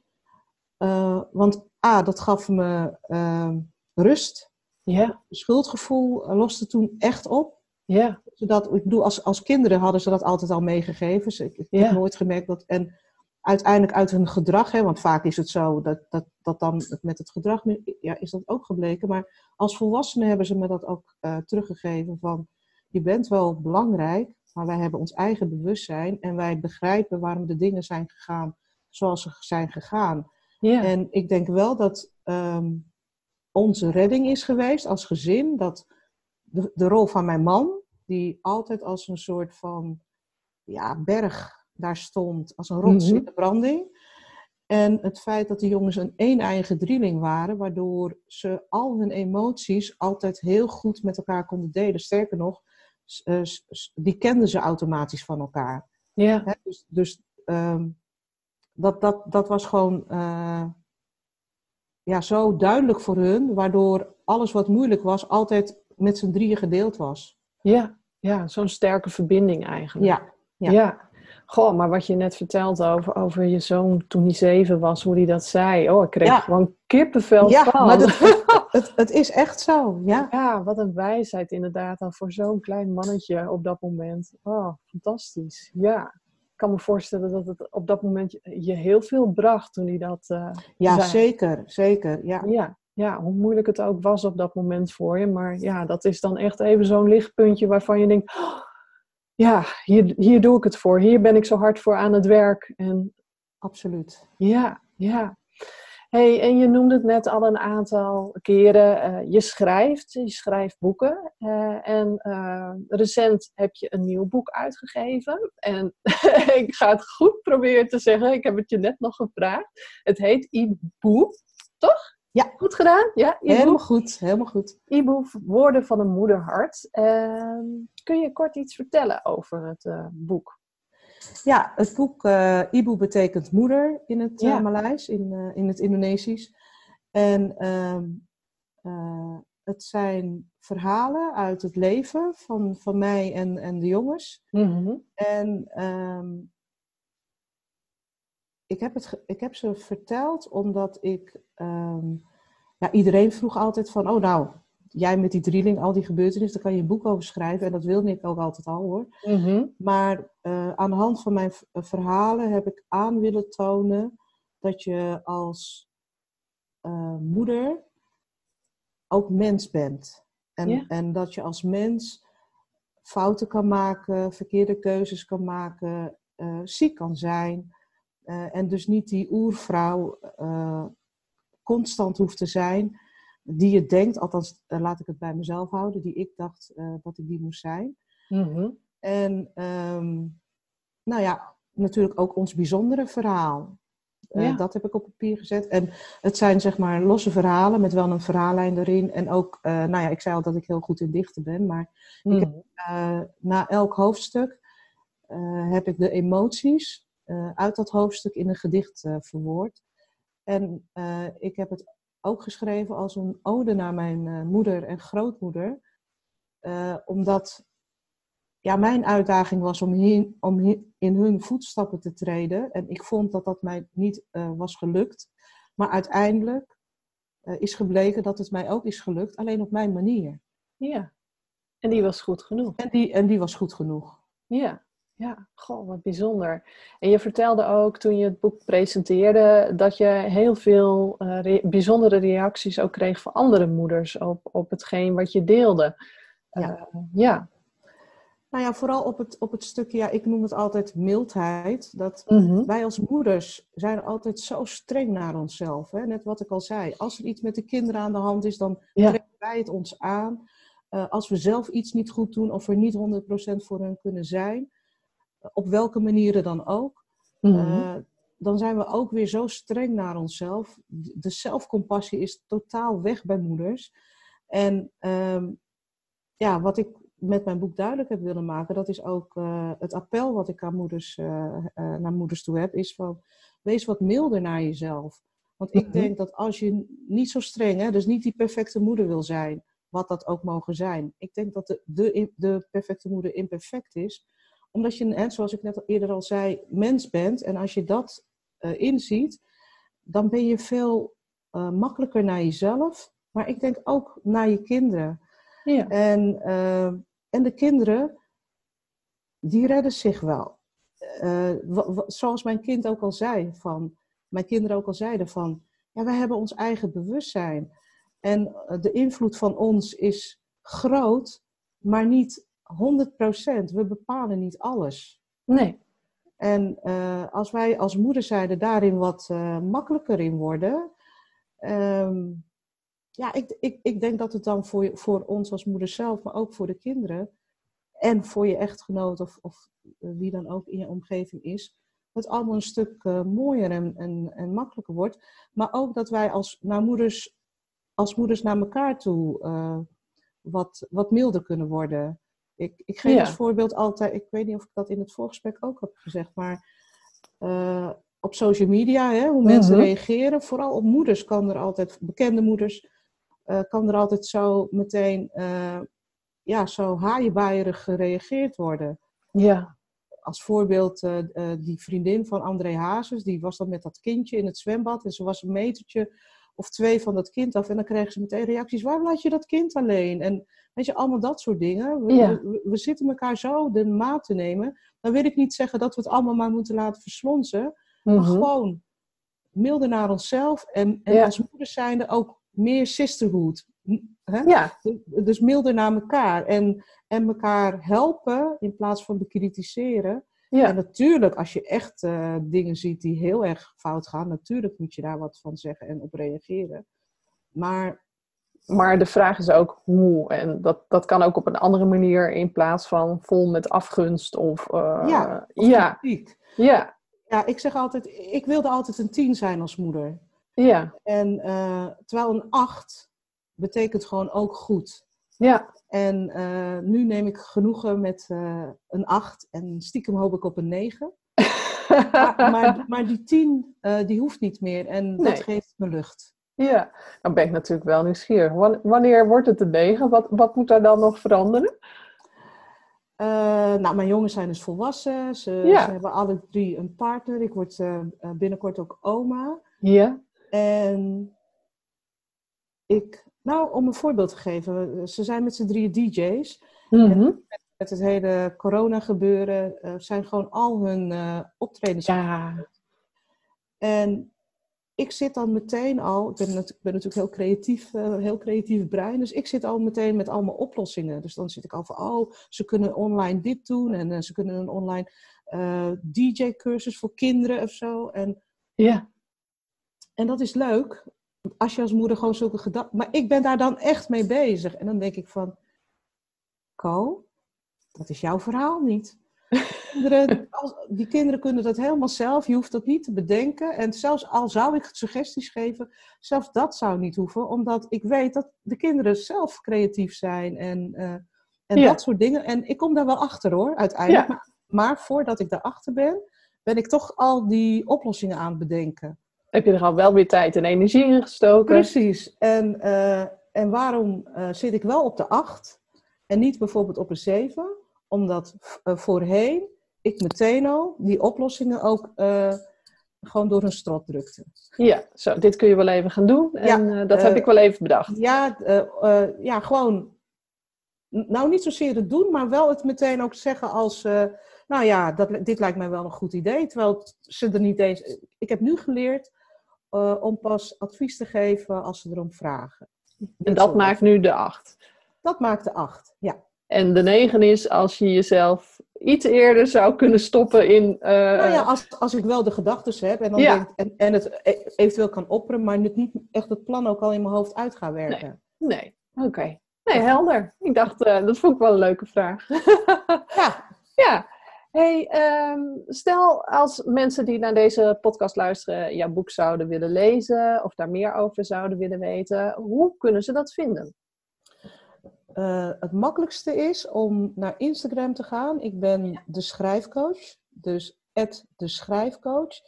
B: Uh, want A, dat gaf me uh, rust. Ja. Schuldgevoel loste toen echt op. Ja. Zodat, ik bedoel, als, als kinderen hadden ze dat altijd al meegegeven. Dus ik, heb nooit gemerkt dat. En uiteindelijk uit hun gedrag, hè, want vaak is het zo dat, dat, dat dan met het gedrag ja, is dat ook gebleken. Maar als volwassenen hebben ze me dat ook uh, teruggegeven van je bent wel belangrijk, maar wij hebben ons eigen bewustzijn en wij begrijpen waarom de dingen zijn gegaan zoals ze zijn gegaan. En ik denk wel dat ehm, onze redding is geweest als gezin, dat de, de rol van mijn man, die altijd als een soort van ja, berg daar stond, als een rots
A: Mhm.
B: in de branding. En het feit dat de jongens een een-eigen drieling waren, waardoor ze al hun emoties altijd heel goed met elkaar konden delen. Sterker nog, eh, die kenden ze automatisch van elkaar.
A: ja.
B: Dus, dus ehm, dat, dat, dat was gewoon eh, ja, zo duidelijk voor hun, waardoor alles wat moeilijk was altijd met z'n drieën gedeeld was.
A: Ja, ja zo'n sterke verbinding eigenlijk.
B: Ja, ja.
A: ja. Goh, maar wat je net vertelt over, over je zoon toen hij zeven was, hoe hij dat zei. Oh, ik kreeg
B: Ja.
A: gewoon kippenvel
B: ja
A: van.
B: maar dat, het, het is echt zo. Ja.
A: Ja, wat een wijsheid inderdaad dan voor zo'n klein mannetje op dat moment. Oh, fantastisch. Ja, ik kan me voorstellen dat het op dat moment je- heel veel bracht toen hij dat eh,
B: Ja,
A: zei.
B: zeker, zeker. Ja.
A: Ja, ja, hoe moeilijk het ook was op dat moment voor je. Maar ja, dat is dan echt even zo'n lichtpuntje waarvan je denkt... "Oh, ja, hier, hier doe ik het voor. Hier ben ik zo hard voor aan het werk. En
B: Absoluut.
A: ja, ja. Hey, en je noemde het net al een aantal keren. eh, je schrijft, je schrijft boeken. eh, en eh, recent heb je een nieuw boek uitgegeven. En ik ga het goed proberen te zeggen. Ik heb het je net nog gevraagd. Het heet Iboe, toch?
B: Ja.
A: Goed gedaan? Ja,
B: Helemaal
A: Iboe.
B: goed, helemaal goed.
A: Iboe, Woorden van een moederhart. Ehm, kun je kort iets vertellen over het eh, boek?
B: Ja, het boek eh Ibu betekent moeder in het eh,
A: Ja.
B: Maleis, in, in het Indonesisch. En ehm, eh, het zijn verhalen uit het leven van, van mij en, en de jongens. En ehm, ik, heb het, ik heb ze verteld omdat ik... ja, iedereen vroeg altijd van, oh nou, jij met die drieling, al die gebeurtenissen, daar kan je een boek over schrijven. En dat wilde ik ook altijd al hoor. Maar eh, aan de hand van mijn eh, verhalen heb ik aan willen tonen dat je als eh, moeder ook mens bent. En, en dat je als mens fouten kan maken, verkeerde keuzes kan maken, eh, ziek kan zijn. en dus niet die oervrouw constant hoeft te zijn, die je denkt, althans eh, laat ik het bij mezelf houden, die ik dacht eh, dat ik die moest zijn. En ehm, nou ja, natuurlijk ook ons bijzondere verhaal. Eh,
A: Ja.
B: Dat heb ik op papier gezet. En het zijn zeg maar losse verhalen met wel een verhaallijn erin. En ook, nou ja, ik zei al dat ik heel goed in dichten ben. Maar eh, na elk hoofdstuk heb ik de emoties uit dat hoofdstuk in een gedicht verwoord. En eh, ik heb het ook geschreven als een ode naar mijn eh, moeder en grootmoeder. Eh, omdat ja, mijn uitdaging was om, om in hun voetstappen te treden. En ik vond dat dat mij niet was gelukt. Maar uiteindelijk is gebleken dat het mij ook is gelukt, alleen op mijn manier.
A: Ja, en die was goed genoeg.
B: En die, en die was goed genoeg.
A: Ja, ja, goh, wat bijzonder. En je vertelde ook toen je het boek presenteerde dat je heel veel eh, re- bijzondere reacties ook kreeg van andere moeders op, op hetgeen wat je deelde.
B: Ja.
A: Eh, ja.
B: Nou ja, vooral op het, op het stukje, ja, ik noem het altijd mildheid. Dat
A: Mhm.
B: wij als moeders zijn altijd zo streng naar onszelf. Hè? Net wat ik al zei. Als er iets met de kinderen aan de hand is, dan
A: Ja.
B: trekken wij het ons aan. Eh, als we zelf iets niet goed doen of er niet 100% voor hen kunnen zijn, op welke manieren dan ook,
A: Mhm.
B: eh, dan zijn we ook weer zo streng naar onszelf. De zelfcompassie is totaal weg bij moeders. En ehm, ja, wat ik met mijn boek duidelijk heb willen maken, dat is ook eh, het appel wat ik aan moeders, eh, naar moeders toe heb, is van wees wat milder naar jezelf. Want ik
A: Mhm.
B: denk dat als je niet zo streng, hè, dus niet die perfecte moeder wil zijn, wat dat ook mogen zijn. Ik denk dat de, de, de perfecte moeder imperfect is, omdat je, hè, zoals ik net al eerder al zei, mens bent. En als je dat eh, inziet, dan ben je veel eh, makkelijker naar jezelf, maar ik denk ook naar je kinderen.
A: ja.
B: En, eh, en de kinderen, die redden zich wel. Zoals mijn kind ook al zei, van, mijn kinderen ook al zeiden van, ja, wij hebben ons eigen bewustzijn. En de invloed van ons is groot, maar niet 100 procent. We bepalen niet alles.
A: Nee.
B: En uh, als wij als moederzijde daarin wat uh, makkelijker in worden. Um, ja, ik, ik, ik denk dat het dan voor, voor ons als moeder zelf, maar ook voor de kinderen. En voor je echtgenoot of, of wie dan ook in je omgeving is. Het allemaal een stuk uh, mooier en, en, en makkelijker wordt. Maar ook dat wij als, naar moeders, als moeders naar elkaar toe wat, wat milder kunnen worden. Ik, ik geef als voorbeeld altijd, ik weet niet of ik dat in het voorgesprek ook heb gezegd, maar uh, op social media, hè, hoe mensen mhm. reageren, vooral op moeders kan er altijd, bekende moeders, uh, kan er altijd zo meteen, uh, ja, zo haaienbaaierig gereageerd worden.
A: Ja.
B: Als voorbeeld, die vriendin van André Hazes, die was dan met dat kindje in het zwembad en ze was een metertje of twee van dat kind af. En dan krijgen ze meteen reacties. Waarom laat je dat kind alleen? En weet je, allemaal dat soort dingen. We, we, zitten elkaar zo de maat te nemen. Dan wil ik niet zeggen dat we het allemaal maar moeten laten verslonsen. Maar mhm. gewoon milder naar onszelf. En, en als moeders zijnde ook meer sisterhood. Hè?
A: Ja.
B: Dus milder naar elkaar. En, en elkaar helpen in plaats van bekritiseren. Ja. En natuurlijk, als je echt uh, dingen ziet die heel erg fout gaan, natuurlijk moet je daar wat van zeggen en op reageren. Maar,
A: maar de vraag is ook hoe. En dat, dat kan ook op een andere manier in plaats van vol met afgunst of. Uh,
B: ja,
A: ja. ja.
B: Ja, ik zeg altijd, ik wilde altijd een tien zijn als moeder.
A: Ja.
B: En uh, terwijl een acht betekent gewoon ook goed.
A: Ja.
B: En uh, nu neem ik genoegen met uh, een 8 en stiekem hoop ik op een 9. maar, maar, maar, die 10, uh, die hoeft niet meer en nee. dat geeft me lucht.
A: Ja, dan ben ik natuurlijk wel nieuwsgierig. Wanneer wordt het een 9? Wat, wat moet daar dan nog veranderen?
B: nou, mijn jongens zijn dus volwassen. Ze, ja. ze hebben alle drie een partner. Ik word binnenkort ook oma.
A: Ja.
B: En ik nou, om een voorbeeld te geven. Ze zijn met z'n drieën DJ's.
A: Mm
B: met, met, het hele corona gebeuren uh, zijn gewoon al hun uh, optredens.
A: Ja.
B: En ik zit dan meteen al, ik ben, ik ben natuurlijk heel creatief, uh, heel creatief brein, dus ik zit al meteen met allemaal oplossingen. Dus dan zit ik al van, oh, ze kunnen online dit doen en ze kunnen een online DJ-cursus voor kinderen of zo. En,
A: ja.
B: en dat is leuk, als je als moeder gewoon zulke gedachten. Maar ik ben daar dan echt mee bezig. En dan denk ik van. Ko, dat is jouw verhaal niet. Kinderen, als, die kinderen kunnen dat helemaal zelf. Je hoeft dat niet te bedenken. En zelfs al zou ik suggesties geven, zelfs dat zou niet hoeven. Omdat ik weet dat de kinderen zelf creatief zijn. En, uh, en dat soort dingen. En ik kom daar wel achter hoor, uiteindelijk. Maar, maar voordat ik daarachter ben, ben ik toch al die oplossingen aan het bedenken
A: heb je er al wel weer tijd en energie in gestoken.
B: Precies. En, uh, en waarom uh, zit ik wel op de 8 en niet bijvoorbeeld op een 7? Omdat uh, voorheen ik meteen al die oplossingen ook gewoon door een strot drukte.
A: Ja, zo, dit kun je wel even gaan doen. En ja, dat heb ik wel even bedacht.
B: Ja, ja, gewoon. Nou, niet zozeer het doen, maar wel het meteen ook zeggen als. nou ja, dat, dit lijkt mij wel een goed idee. Terwijl ze er niet eens. Ik heb nu geleerd uh, om pas advies te geven als ze erom vragen.
A: En dat maakt nu de acht?
B: Dat maakt de acht, ja.
A: En de negen is als je jezelf iets eerder zou kunnen stoppen in... Uh...
B: Nou ja, als, als ik wel de gedachten heb en, dan denk, en, en het e-, eventueel kan opperen, maar niet echt het plan ook al in mijn hoofd uit gaan werken.
A: Nee, nee. oké. Nee, helder. Ik dacht, uh, dat vond ik wel een leuke vraag.
B: ja.
A: Ja, Hey, um, stel als mensen die naar deze podcast luisteren jouw boek zouden willen lezen of daar meer over zouden willen weten, hoe kunnen ze dat vinden?
B: Uh, het makkelijkste is om naar Instagram te gaan. Ik ben de schrijfcoach, dus de schrijfcoach.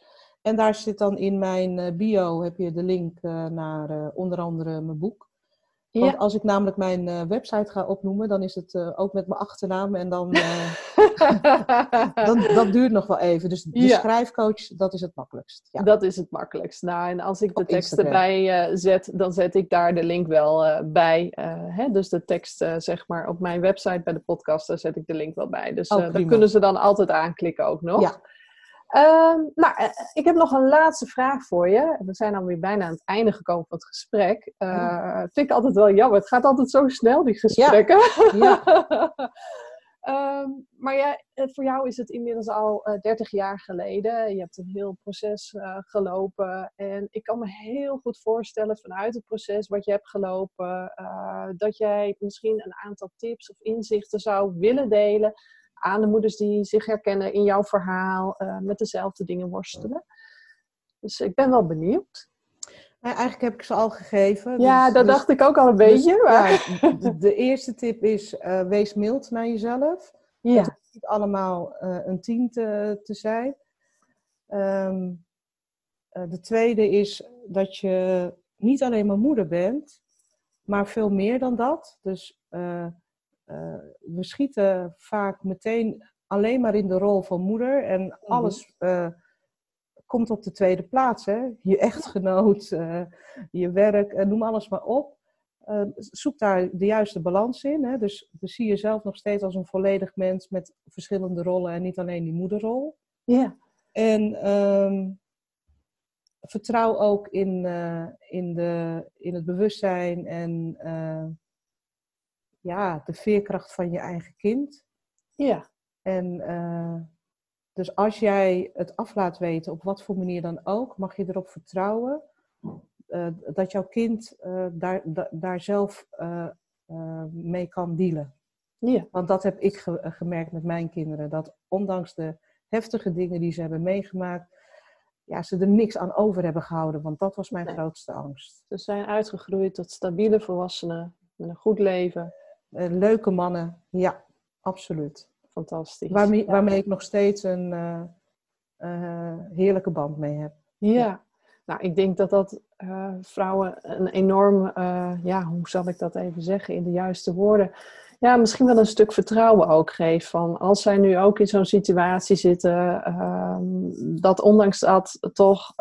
B: En daar zit dan in mijn eh, bio heb je de link uh, naar onder andere mijn boek. Want als ik namelijk mijn uh, website ga opnoemen, dan is het uh, ook met mijn achternaam en dan, uh, dan. dat duurt nog wel even. Dus de ja. schrijfcoach, dat is het makkelijkst.
A: Ja. Dat is het makkelijkst. Nou, en als ik de Op tekst Instagram. erbij zet, dan zet ik daar de link wel bij. Hè? Dus de tekst, zeg maar, op mijn website bij de podcast, daar zet ik de link wel bij. Dus oh, daar kunnen ze dan altijd aanklikken ook nog.
B: Ja.
A: Uh, nou, eh, ik heb nog een laatste vraag voor je. We zijn alweer bijna aan het einde gekomen van het gesprek. Uh, oh. Vind ik altijd wel jammer. Het gaat altijd zo snel, die gesprekken.
B: Ja. ja.
A: Ehm, maar ja, eh, voor jou is het inmiddels al uh, 30 jaar geleden. Je hebt een heel proces uh, gelopen. En ik kan me heel goed voorstellen vanuit het proces wat je hebt gelopen, dat jij misschien een aantal tips of inzichten zou willen delen aan de moeders die zich herkennen in jouw verhaal, met dezelfde dingen worstelen. Dus ik ben wel benieuwd.
B: Nou, eigenlijk heb ik ze al gegeven.
A: Ja, dus, dat dus, dacht ik ook al een dus, beetje. Maar...
B: Ja, de, de, eerste tip is, uh, wees mild naar jezelf. Ja. Het hoeft niet allemaal uh, een tien te, te zijn. Um, uh, de tweede is dat je niet alleen maar moeder bent, maar veel meer dan dat. Dus we schieten vaak meteen alleen maar in de rol van moeder en mhm. alles komt op de tweede plaats. Hè? Je echtgenoot, uh, je werk, noem alles maar op. Zoek daar de juiste balans in. Hè? Dus, dus zie jezelf nog steeds als een volledig mens met verschillende rollen en niet alleen die moederrol.
A: Ja.
B: En um, vertrouw ook in, in, de, in het bewustzijn en ja, de veerkracht van je eigen kind.
A: Ja.
B: En dus als jij het af laat weten, op wat voor manier dan ook, mag je erop vertrouwen uh, dat jouw kind uh, daar, da, daar zelf mee kan dealen.
A: Ja.
B: Want dat heb ik ge gemerkt met mijn kinderen. Dat ondanks de heftige dingen die ze hebben meegemaakt, ja, ze er niks aan over hebben gehouden. Want dat was mijn nee. grootste angst.
A: Ze zijn uitgegroeid tot stabiele volwassenen met een goed leven.
B: Leuke mannen, ja, absoluut
A: fantastisch.
B: Waarmee, waarmee ik nog steeds een uh, uh, heerlijke band mee heb.
A: Ja, nou ik denk dat dat vrouwen een enorm, ja, hoe zal ik dat even zeggen in de juiste woorden, ja, misschien wel een stuk vertrouwen ook geeft. Van als zij nu ook in zo'n situatie zitten, ehm, dat ondanks dat toch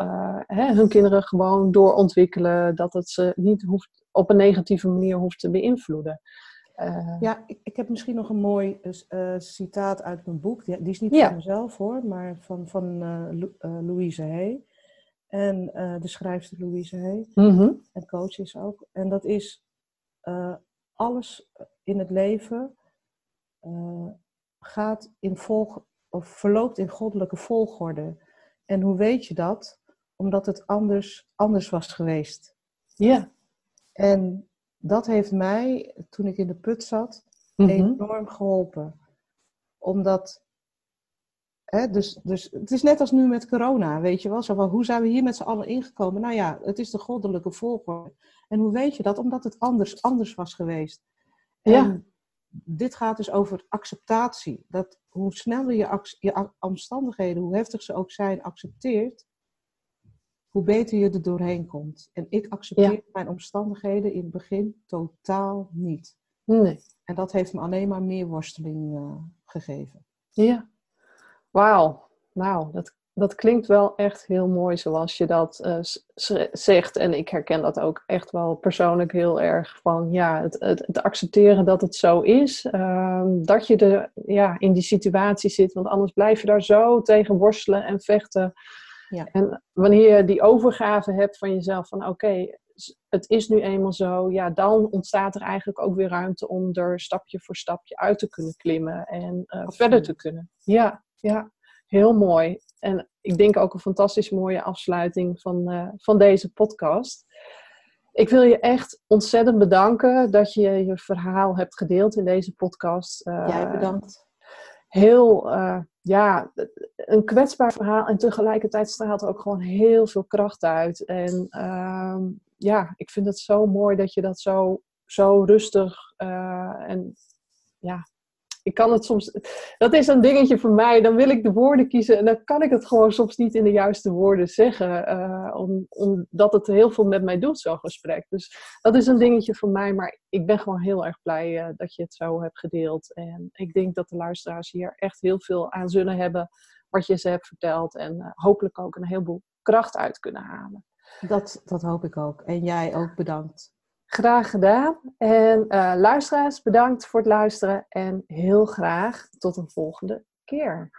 A: hè, hun kinderen gewoon doorontwikkelen, dat het ze niet hoeft, op een negatieve manier hoeft te beïnvloeden.
B: Uh, ja, ik, ik, heb misschien nog een mooi uh, citaat uit mijn boek. Die, die is niet ja. van mezelf hoor, maar van, van uh, Louise Hay. En de schrijfster Louise Hay.
A: Mm -hmm.
B: En coach is ook. En dat is alles in het leven gaat in volg, of verloopt in goddelijke volgorde. En hoe weet je dat? Omdat het anders, anders was geweest.
A: Ja.
B: En dat heeft mij, toen ik in de put zat, mm -hmm. enorm geholpen. Omdat, hè, dus, dus het is net als nu met corona, weet je wel. Zo van, hoe zijn we hier met z'n allen ingekomen? Nou ja, het is de goddelijke volgorde. En hoe weet je dat? Omdat het anders, anders was geweest. En
A: ja.
B: dit gaat dus over acceptatie. Dat hoe sneller je, je omstandigheden, hoe heftig ze ook zijn, accepteert, hoe beter je er doorheen komt. En ik accepteer ja. mijn omstandigheden in het begin totaal niet.
A: Nee.
B: En dat heeft me alleen maar meer worsteling uh, gegeven.
A: Ja. Wauw. Nou, dat, dat klinkt wel echt heel mooi zoals je dat uh, zegt. En ik herken dat ook echt wel persoonlijk heel erg. Van ja, het, het, het accepteren dat het zo is. Uh, dat je de, ja, in die situatie zit. Want anders blijf je daar zo tegen worstelen en vechten.
B: Ja.
A: En wanneer je die overgave hebt van jezelf, van oké, het is nu eenmaal zo, ja, dan ontstaat er eigenlijk ook weer ruimte om er stapje voor stapje uit te kunnen klimmen en uh, verder te kunnen. Ja, ja, heel mooi. En ik denk ook een fantastisch mooie afsluiting van, uh, van deze podcast. Ik wil je echt ontzettend bedanken dat je je verhaal hebt gedeeld in deze podcast.
B: Uh, Jij bedankt.
A: Heel, ja, een kwetsbaar verhaal en tegelijkertijd straalt er ook gewoon heel veel kracht uit. En uh, ja, ik vind het zo mooi dat je dat zo, zo rustig uh, en ja, ik kan het soms. Dat is een dingetje voor mij. Dan wil ik de woorden kiezen en dan kan ik het gewoon soms niet in de juiste woorden zeggen. Om, omdat het heel veel met mij doet, zo'n gesprek. Dus dat is een dingetje voor mij. Maar ik ben gewoon heel erg blij uh, dat je het zo hebt gedeeld. En ik denk dat de luisteraars hier echt heel veel aan zullen hebben. Wat je ze hebt verteld. En uh, hopelijk ook een heleboel kracht uit kunnen halen.
B: Dat, dat hoop ik ook. En jij ook bedankt.
A: Graag gedaan. En uh, luisteraars, bedankt voor het luisteren en heel graag tot een volgende keer.